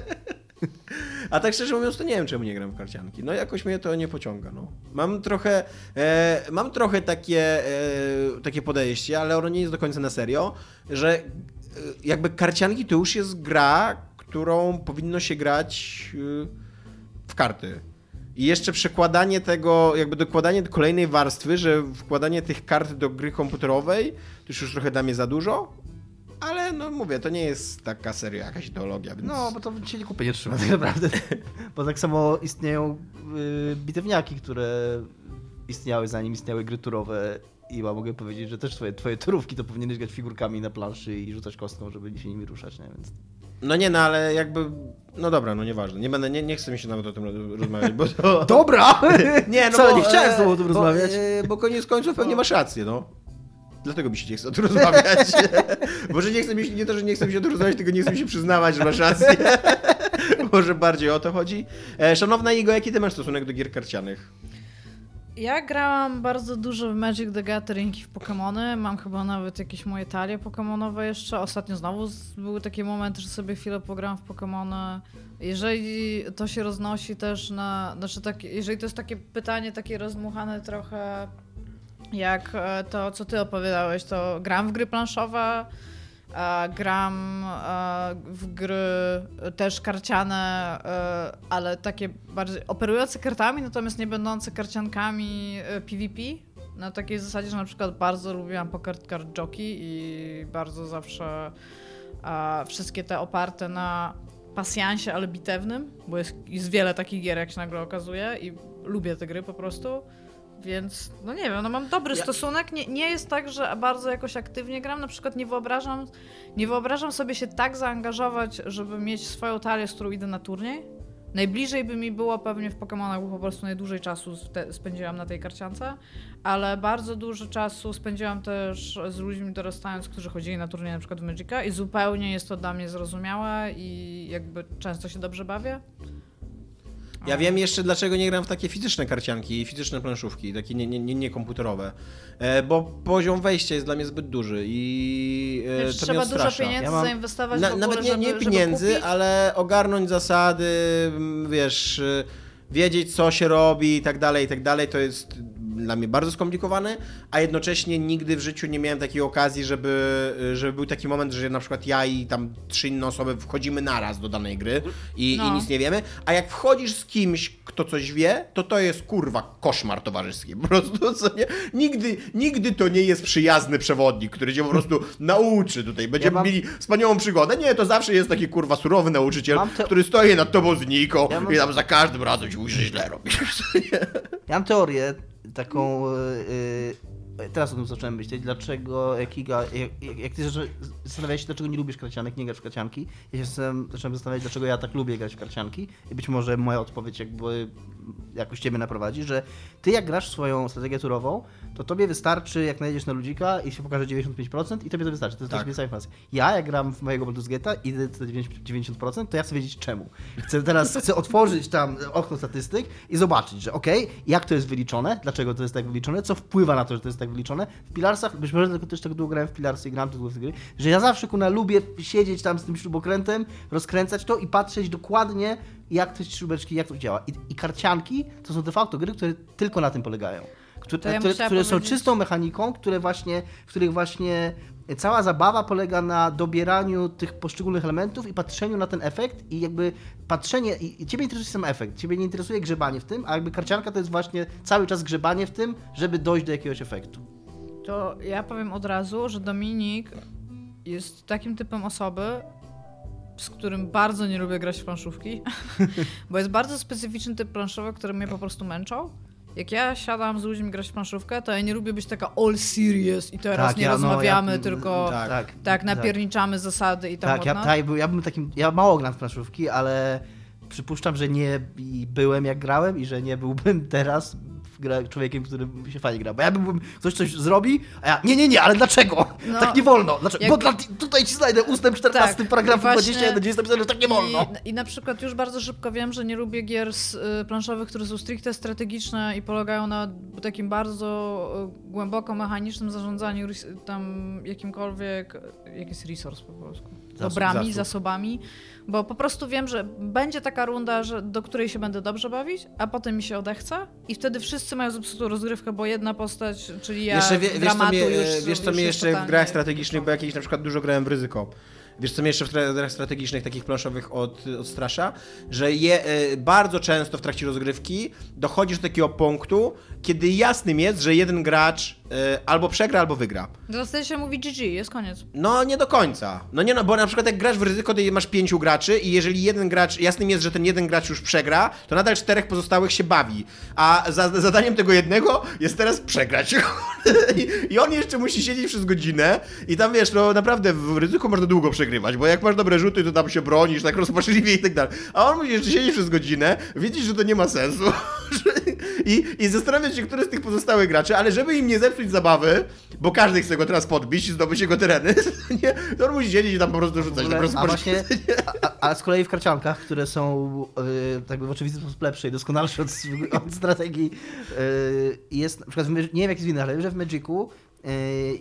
A tak szczerze mówiąc, to nie wiem, czemu nie gram w karcianki. No jakoś mnie to nie pociąga, no. Mam trochę, e, mam trochę takie, e, takie podejście, ale ono nie jest do końca na serio, że e, jakby karcianki to już jest gra, którą powinno się grać e, w karty. I jeszcze przekładanie tego, jakby dokładanie kolejnej warstwy, że wkładanie tych kart do gry komputerowej, to już, już trochę dla mnie za dużo. Ale no mówię, to nie jest taka seria, jakaś ideologia, więc... No, bo to się nie kupy nie trzyma tak naprawdę. Bo tak samo istnieją y, bitewniaki, które istniały zanim istniały gry turowe i ja mogę powiedzieć, że też twoje, twoje turówki to powinieneś grać figurkami na planszy i rzucać kostką, żeby się nimi ruszać, nie? Więc... No nie, no ale jakby. No dobra, no nieważne. Nie będę, nie, nie chcę mi się nawet o tym rozmawiać, bo to. Dobra! Nie, no Wcale bo, nie chciałem z tobą o tym bo, rozmawiać. e, Bo koniec końców pewnie masz rację, no. Dlatego mi się nie chce o tym rozmawiać. Może nie chcę mi się, nie to, że nie chcę mi się o tym rozmawiać, tylko nie chcę mi się przyznawać, że masz rację. Może bardziej o to chodzi. E, szanowna Igo, jaki ty masz stosunek do gier karcianych? Ja grałam bardzo dużo w Magic the Gathering i w Pokémony. Mam chyba nawet jakieś moje talie Pokémonowe jeszcze. Ostatnio znowu były takie momenty, że sobie chwilę pogram w Pokémony. Jeżeli to się roznosi też na... Znaczy tak, jeżeli to jest takie pytanie takie rozdmuchane trochę jak e, to, co ty opowiadałeś, to gram w gry planszowe, gram e, w gry też karciane, e, ale takie bardziej operujące kartami, natomiast nie będące karciankami e, PvP. Na takiej zasadzie, że na przykład bardzo lubiłam Poker Card Jockey i bardzo zawsze e, wszystkie te oparte na pasjansie, ale bitewnym, bo jest, jest wiele takich gier, jak się nagle okazuje i lubię te gry po prostu. Więc, no nie wiem, no mam dobry Ja- stosunek. Nie, nie jest tak, że bardzo jakoś aktywnie gram. Na przykład nie wyobrażam, nie wyobrażam sobie się tak zaangażować, żeby mieć swoją talię, z którą idę na turniej. Najbliżej by mi było pewnie w Pokémonach, bo po prostu najdłużej czasu spędziłam na tej karciance, ale bardzo dużo czasu spędziłam też z ludźmi dorastając, którzy chodzili na turnieje na przykład w Magica i zupełnie jest to dla mnie zrozumiałe i jakby często się dobrze bawię. Ja wiem jeszcze, dlaczego nie gram w takie fizyczne karcianki i fizyczne planszówki, takie nie, nie, nie, nie komputerowe. E, bo poziom wejścia jest dla mnie zbyt duży i e, Wiesz, to trzeba mnie dużo odstrasza. pieniędzy Ja mam- zainwestować Na, w ogóle, nawet nie, nie żeby, pieniędzy, żeby kupić. ale ogarnąć zasady, m, wiesz, y, wiedzieć co się robi i tak dalej, i tak dalej, to jest dla mnie bardzo skomplikowane, a jednocześnie nigdy w życiu nie miałem takiej okazji, żeby, y, żeby był taki moment, że na przykład ja i tam trzy inne osoby wchodzimy naraz do danej gry i, i No. nic nie wiemy, a jak wchodzisz z kimś, kto coś wie, to to jest kurwa koszmar towarzyski, po prostu, co nie? Nigdy, nigdy to nie jest przyjazny przewodnik, który cię po prostu nauczy tutaj, będziemy mam- mieli wspaniałą przygodę. Nie, to zawsze jest taki kurwa surowy nauczyciel, te- który stoi nad tobą z niką Ja mam- i tam za każdym razem ci mówi, że źle robisz. Ja mam teorię taką. Yy, teraz o tym zacząłem myśleć, dlaczego jak Iga, jak, jak- ty zastanawiałeś się, dlaczego nie lubisz karcianek, nie grasz w karcianki. Ja się zacząłem, zastanawiać, dlaczego ja tak lubię grać w karcianki. I być może moja odpowiedź jakby jakoś ciebie naprowadzi, że ty jak grasz swoją strategię turową, to tobie wystarczy, jak najdziesz na ludzika i się pokaże 95% i tobie to wystarczy. To jest Tak. więcej informacji. Ja jak gram w mojego Baldur's Gate'a i idę te 90%, to ja chcę wiedzieć czemu. Chcę teraz chcę otworzyć tam okno statystyk i zobaczyć, że okej, jak to jest wyliczone, dlaczego to jest tak wyliczone, co wpływa na to, że to jest tak wyliczone. W Pilarsach, być może tylko też tak długo grałem w Pilarsy i gram w te gry, że ja zawsze kuna lubię siedzieć tam z tym śrubokrętem, rozkręcać to i patrzeć dokładnie, jak te śrubeczki, jak to działa. I, i karcianki to są de facto gry, które tylko na tym polegają. Które, ja które, które są czystą mechaniką, które właśnie, w których właśnie cała zabawa polega na dobieraniu tych poszczególnych elementów i patrzeniu na ten efekt i jakby patrzenie, i ciebie interesuje sam efekt, ciebie nie interesuje grzebanie w tym, a jakby karcianka to jest właśnie cały czas grzebanie w tym, żeby dojść do jakiegoś efektu. To ja powiem od razu, że Dominik jest takim typem osoby, z którym bardzo nie lubię grać w planszówki, bo jest bardzo specyficzny typ planszowy, które mnie po prostu męczą. Jak ja siadam z ludźmi grać w planszówkę, to ja nie lubię być taka all serious i teraz Tak, nie ja- no, rozmawiamy, ja- tylko tak, tak. tak, napierniczamy zasady i tam Tak, ja, tak, był- ja bym takim, ja mało gram w planszówki, ale przypuszczam, że nie byłem jak grałem i że nie byłbym teraz gra, człowiekiem, który się fajnie gra. Bo ja bym, ktoś coś zrobi, a ja, nie, nie, nie, ale dlaczego? No, tak nie wolno. Dlaczego? jak- Bo dla, tutaj ci znajdę ustęp 14 Tak, paragrafu i właśnie- 21, gdzie jest napisane, że tak nie wolno. I, I na przykład już bardzo szybko wiem, że nie lubię gier z, y, planszowych, które są stricte strategiczne i polegają na takim bardzo y, głęboko mechanicznym zarządzaniu tam jakimkolwiek, jak jest resource po polsku? Zasób, Dobrami, zasób. zasobami, bo po prostu wiem, że będzie taka runda, że, do której się będę dobrze bawić, a potem mi się odechce i wtedy wszyscy mają zepsutą rozgrywkę, bo jedna postać, czyli ja jeszcze wie, wiesz, co mnie, już, wiesz, co mnie jeszcze w grach strategicznych, bo jakieś na przykład dużo grałem w ryzyko. Wiesz, co mnie jeszcze w grach strategicznych, takich planszowych od, odstrasza? Że je, e, bardzo często w trakcie rozgrywki dochodzisz do takiego punktu, kiedy jasnym jest, że jeden gracz e, albo przegra, albo wygra. Zostaje się mówi GG, jest koniec. No nie do końca. No nie no, bo na przykład jak grasz w ryzyko, to masz pięciu graczy i jeżeli jeden gracz, jasnym jest, że ten jeden gracz już przegra, to nadal czterech pozostałych się bawi. A za, zadaniem tego jednego jest teraz przegrać. I, I on jeszcze musi siedzieć przez godzinę i tam wiesz, no naprawdę w ryzyku można długo przegrywać, bo jak masz dobre rzuty, to tam się bronisz, tak rozpaczliwie i tak dalej. A on musi jeszcze siedzieć przez godzinę, wiedzieć, że to nie ma sensu. I, I zastanawiać się, który z tych pozostałych graczy, ale żeby im nie zepsuć zabawy, bo każdy chce go teraz podbić i zdobyć jego tereny, nie, to on musi siedzieć i tam po prostu rzucać. ogóle, tak rozpaczliwie. a właśnie, a, a z kolei w karciankach, które są yy, tak w oczywisty sposób lepsze i doskonalsze od, od strategii, yy, jest, na przykład, w, nie wiem jak jest w innych, ale że w Magicu yy,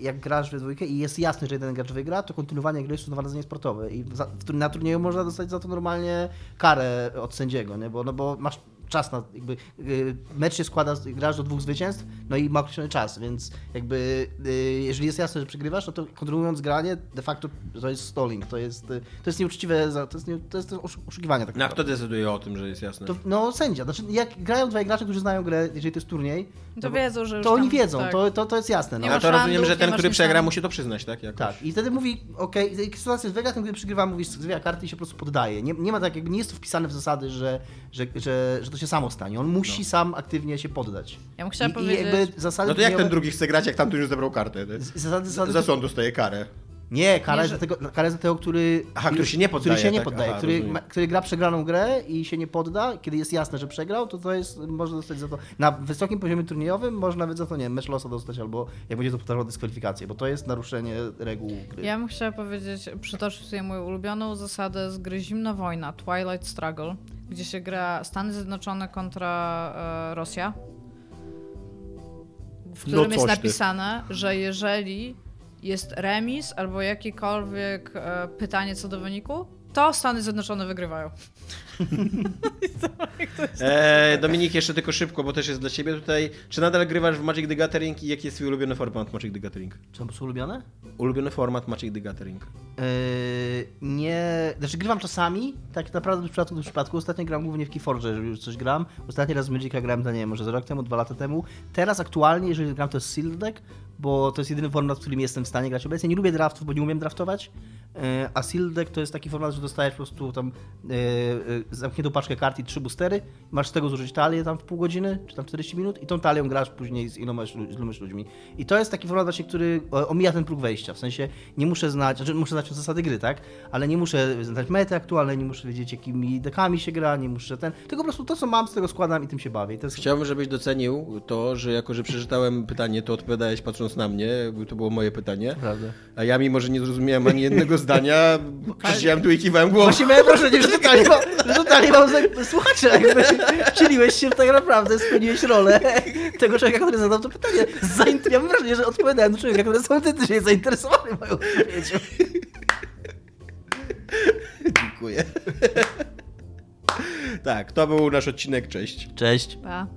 jak grasz we dwójkę i jest jasne, że jeden gracz wygra, to kontynuowanie gry jest uznawane za niesportowe i za, w, na turnieju można dostać za to normalnie karę od sędziego, nie? Bo, no bo masz czas na jakby yy, mecz się składa, z- grasz do dwóch zwycięstw, no i ma określony czas, więc jakby yy, jeżeli jest jasne, że przegrywasz, no to kontynuując granie, de facto to jest stalling, to jest, yy, to jest nieuczciwe, to jest, nie, to jest oszu- oszukiwanie tak No a naprawdę. kto decyduje o tym, że jest jasne? To, no sędzia, znaczy jak grają dwaj gracze, którzy znają grę, jeżeli to jest turniej, To no, wiedzą, że to oni tam- wiedzą, tak. to, to, to jest jasne. No. Nie No to rozumiem, że ten, który przegra, musi to przyznać, tak? Jakoś. Tak, i wtedy mówi, okej, okay, sytuacja jest wygra, ten, który przegrywa, mówi, zwija karty i się po prostu poddaje. Nie, nie ma tak, jakby nie jest to wpisane w zasady, że, że, że, że to się samo stanie. On musi sam aktywnie się poddać. Ja bym chciała I, powiedzieć... I jakby zasady No to jak ten drugi chce grać, jak tamten już zebrał kartę? Zasady, zasady, Za co on dostaje karę? Nie, kara Nie, jest że- dla tego, kara jest tego, który... Aha, który się nie poddaje, Który się nie tak? poddaje, Aha, który, ma, który gra przegraną grę i się nie podda, kiedy jest jasne, że przegrał, to to jest, można dostać za to... Na wysokim poziomie turniejowym można nawet za to, nie wiem, mecz losa dostać, albo jak będzie to powtarzało dyskwalifikację, bo to jest naruszenie reguł gry. Ja bym chciała powiedzieć, przytoczyć tutaj moją ulubioną zasadę z gry Zimna Wojna, Twilight Struggle, gdzie się gra Stany Zjednoczone kontra e, Rosja, w No którym jest coś ty. napisane, że jeżeli jest remis albo jakiekolwiek e, pytanie co do wyniku, to Stany Zjednoczone wygrywają. E, Dominik, jeszcze tylko szybko, bo też jest dla ciebie tutaj. Czy nadal grywasz w Magic the Gathering i jaki jest twój ulubiony format Magic the Gathering? Czy są ulubione? Ulubiony format Magic the Gathering. Yy, nie, znaczy grywam czasami, tak naprawdę od przypadku do przypadku. Ostatnio gram głównie w Keyforge, jeżeli już coś gram. Ostatni raz w Magica grałem, to nie wiem, może za rok temu, dwa lata temu. Teraz aktualnie, jeżeli gram, to jest Sealed Deck, bo to jest jedyny format, w którym jestem w stanie grać obecnie. Nie lubię draftów, bo nie umiem draftować, yy, a Sealed Deck to jest taki format, że dostajesz po prostu tam yy, yy, zamkniętą paczkę kart i trzy boostery, masz z tego zużyć talię tam w pół godziny, czy tam 40 minut i tą talią grasz później z ilomaś, z ilomaś ludźmi. I to jest taki format właśnie, który e, omija ten próg wejścia, w sensie nie muszę znać, znaczy muszę znać zasady gry, tak? Ale nie muszę znać mety aktualne, nie muszę wiedzieć jakimi dekami się gra, nie muszę ten, tylko po prostu to co mam, z tego składam i tym się bawię. Jest Chciałbym, żebyś docenił to, że jako, że przeczytałem pytanie, to odpowiadałeś patrząc na mnie, bo to było moje pytanie. prawda. A ja mimo, że nie zrozumiałem ani jednego zdania, siedziałem tu i kiwałem głową. Właśnie miałem wrażenie, że totalnie mam, że totalnie mam za- słuchacza, jakby wcieliłeś się w tak naprawdę, spełniłeś rolę tego człowieka, który zadał to pytanie. Zaint- ja mam wrażenie, że odpowiadałem do człowieka, który jest autentycznie zainteresowany moją odpowiedzią. Dziękuję. tak, to był nasz odcinek. Cześć. Cześć. Pa.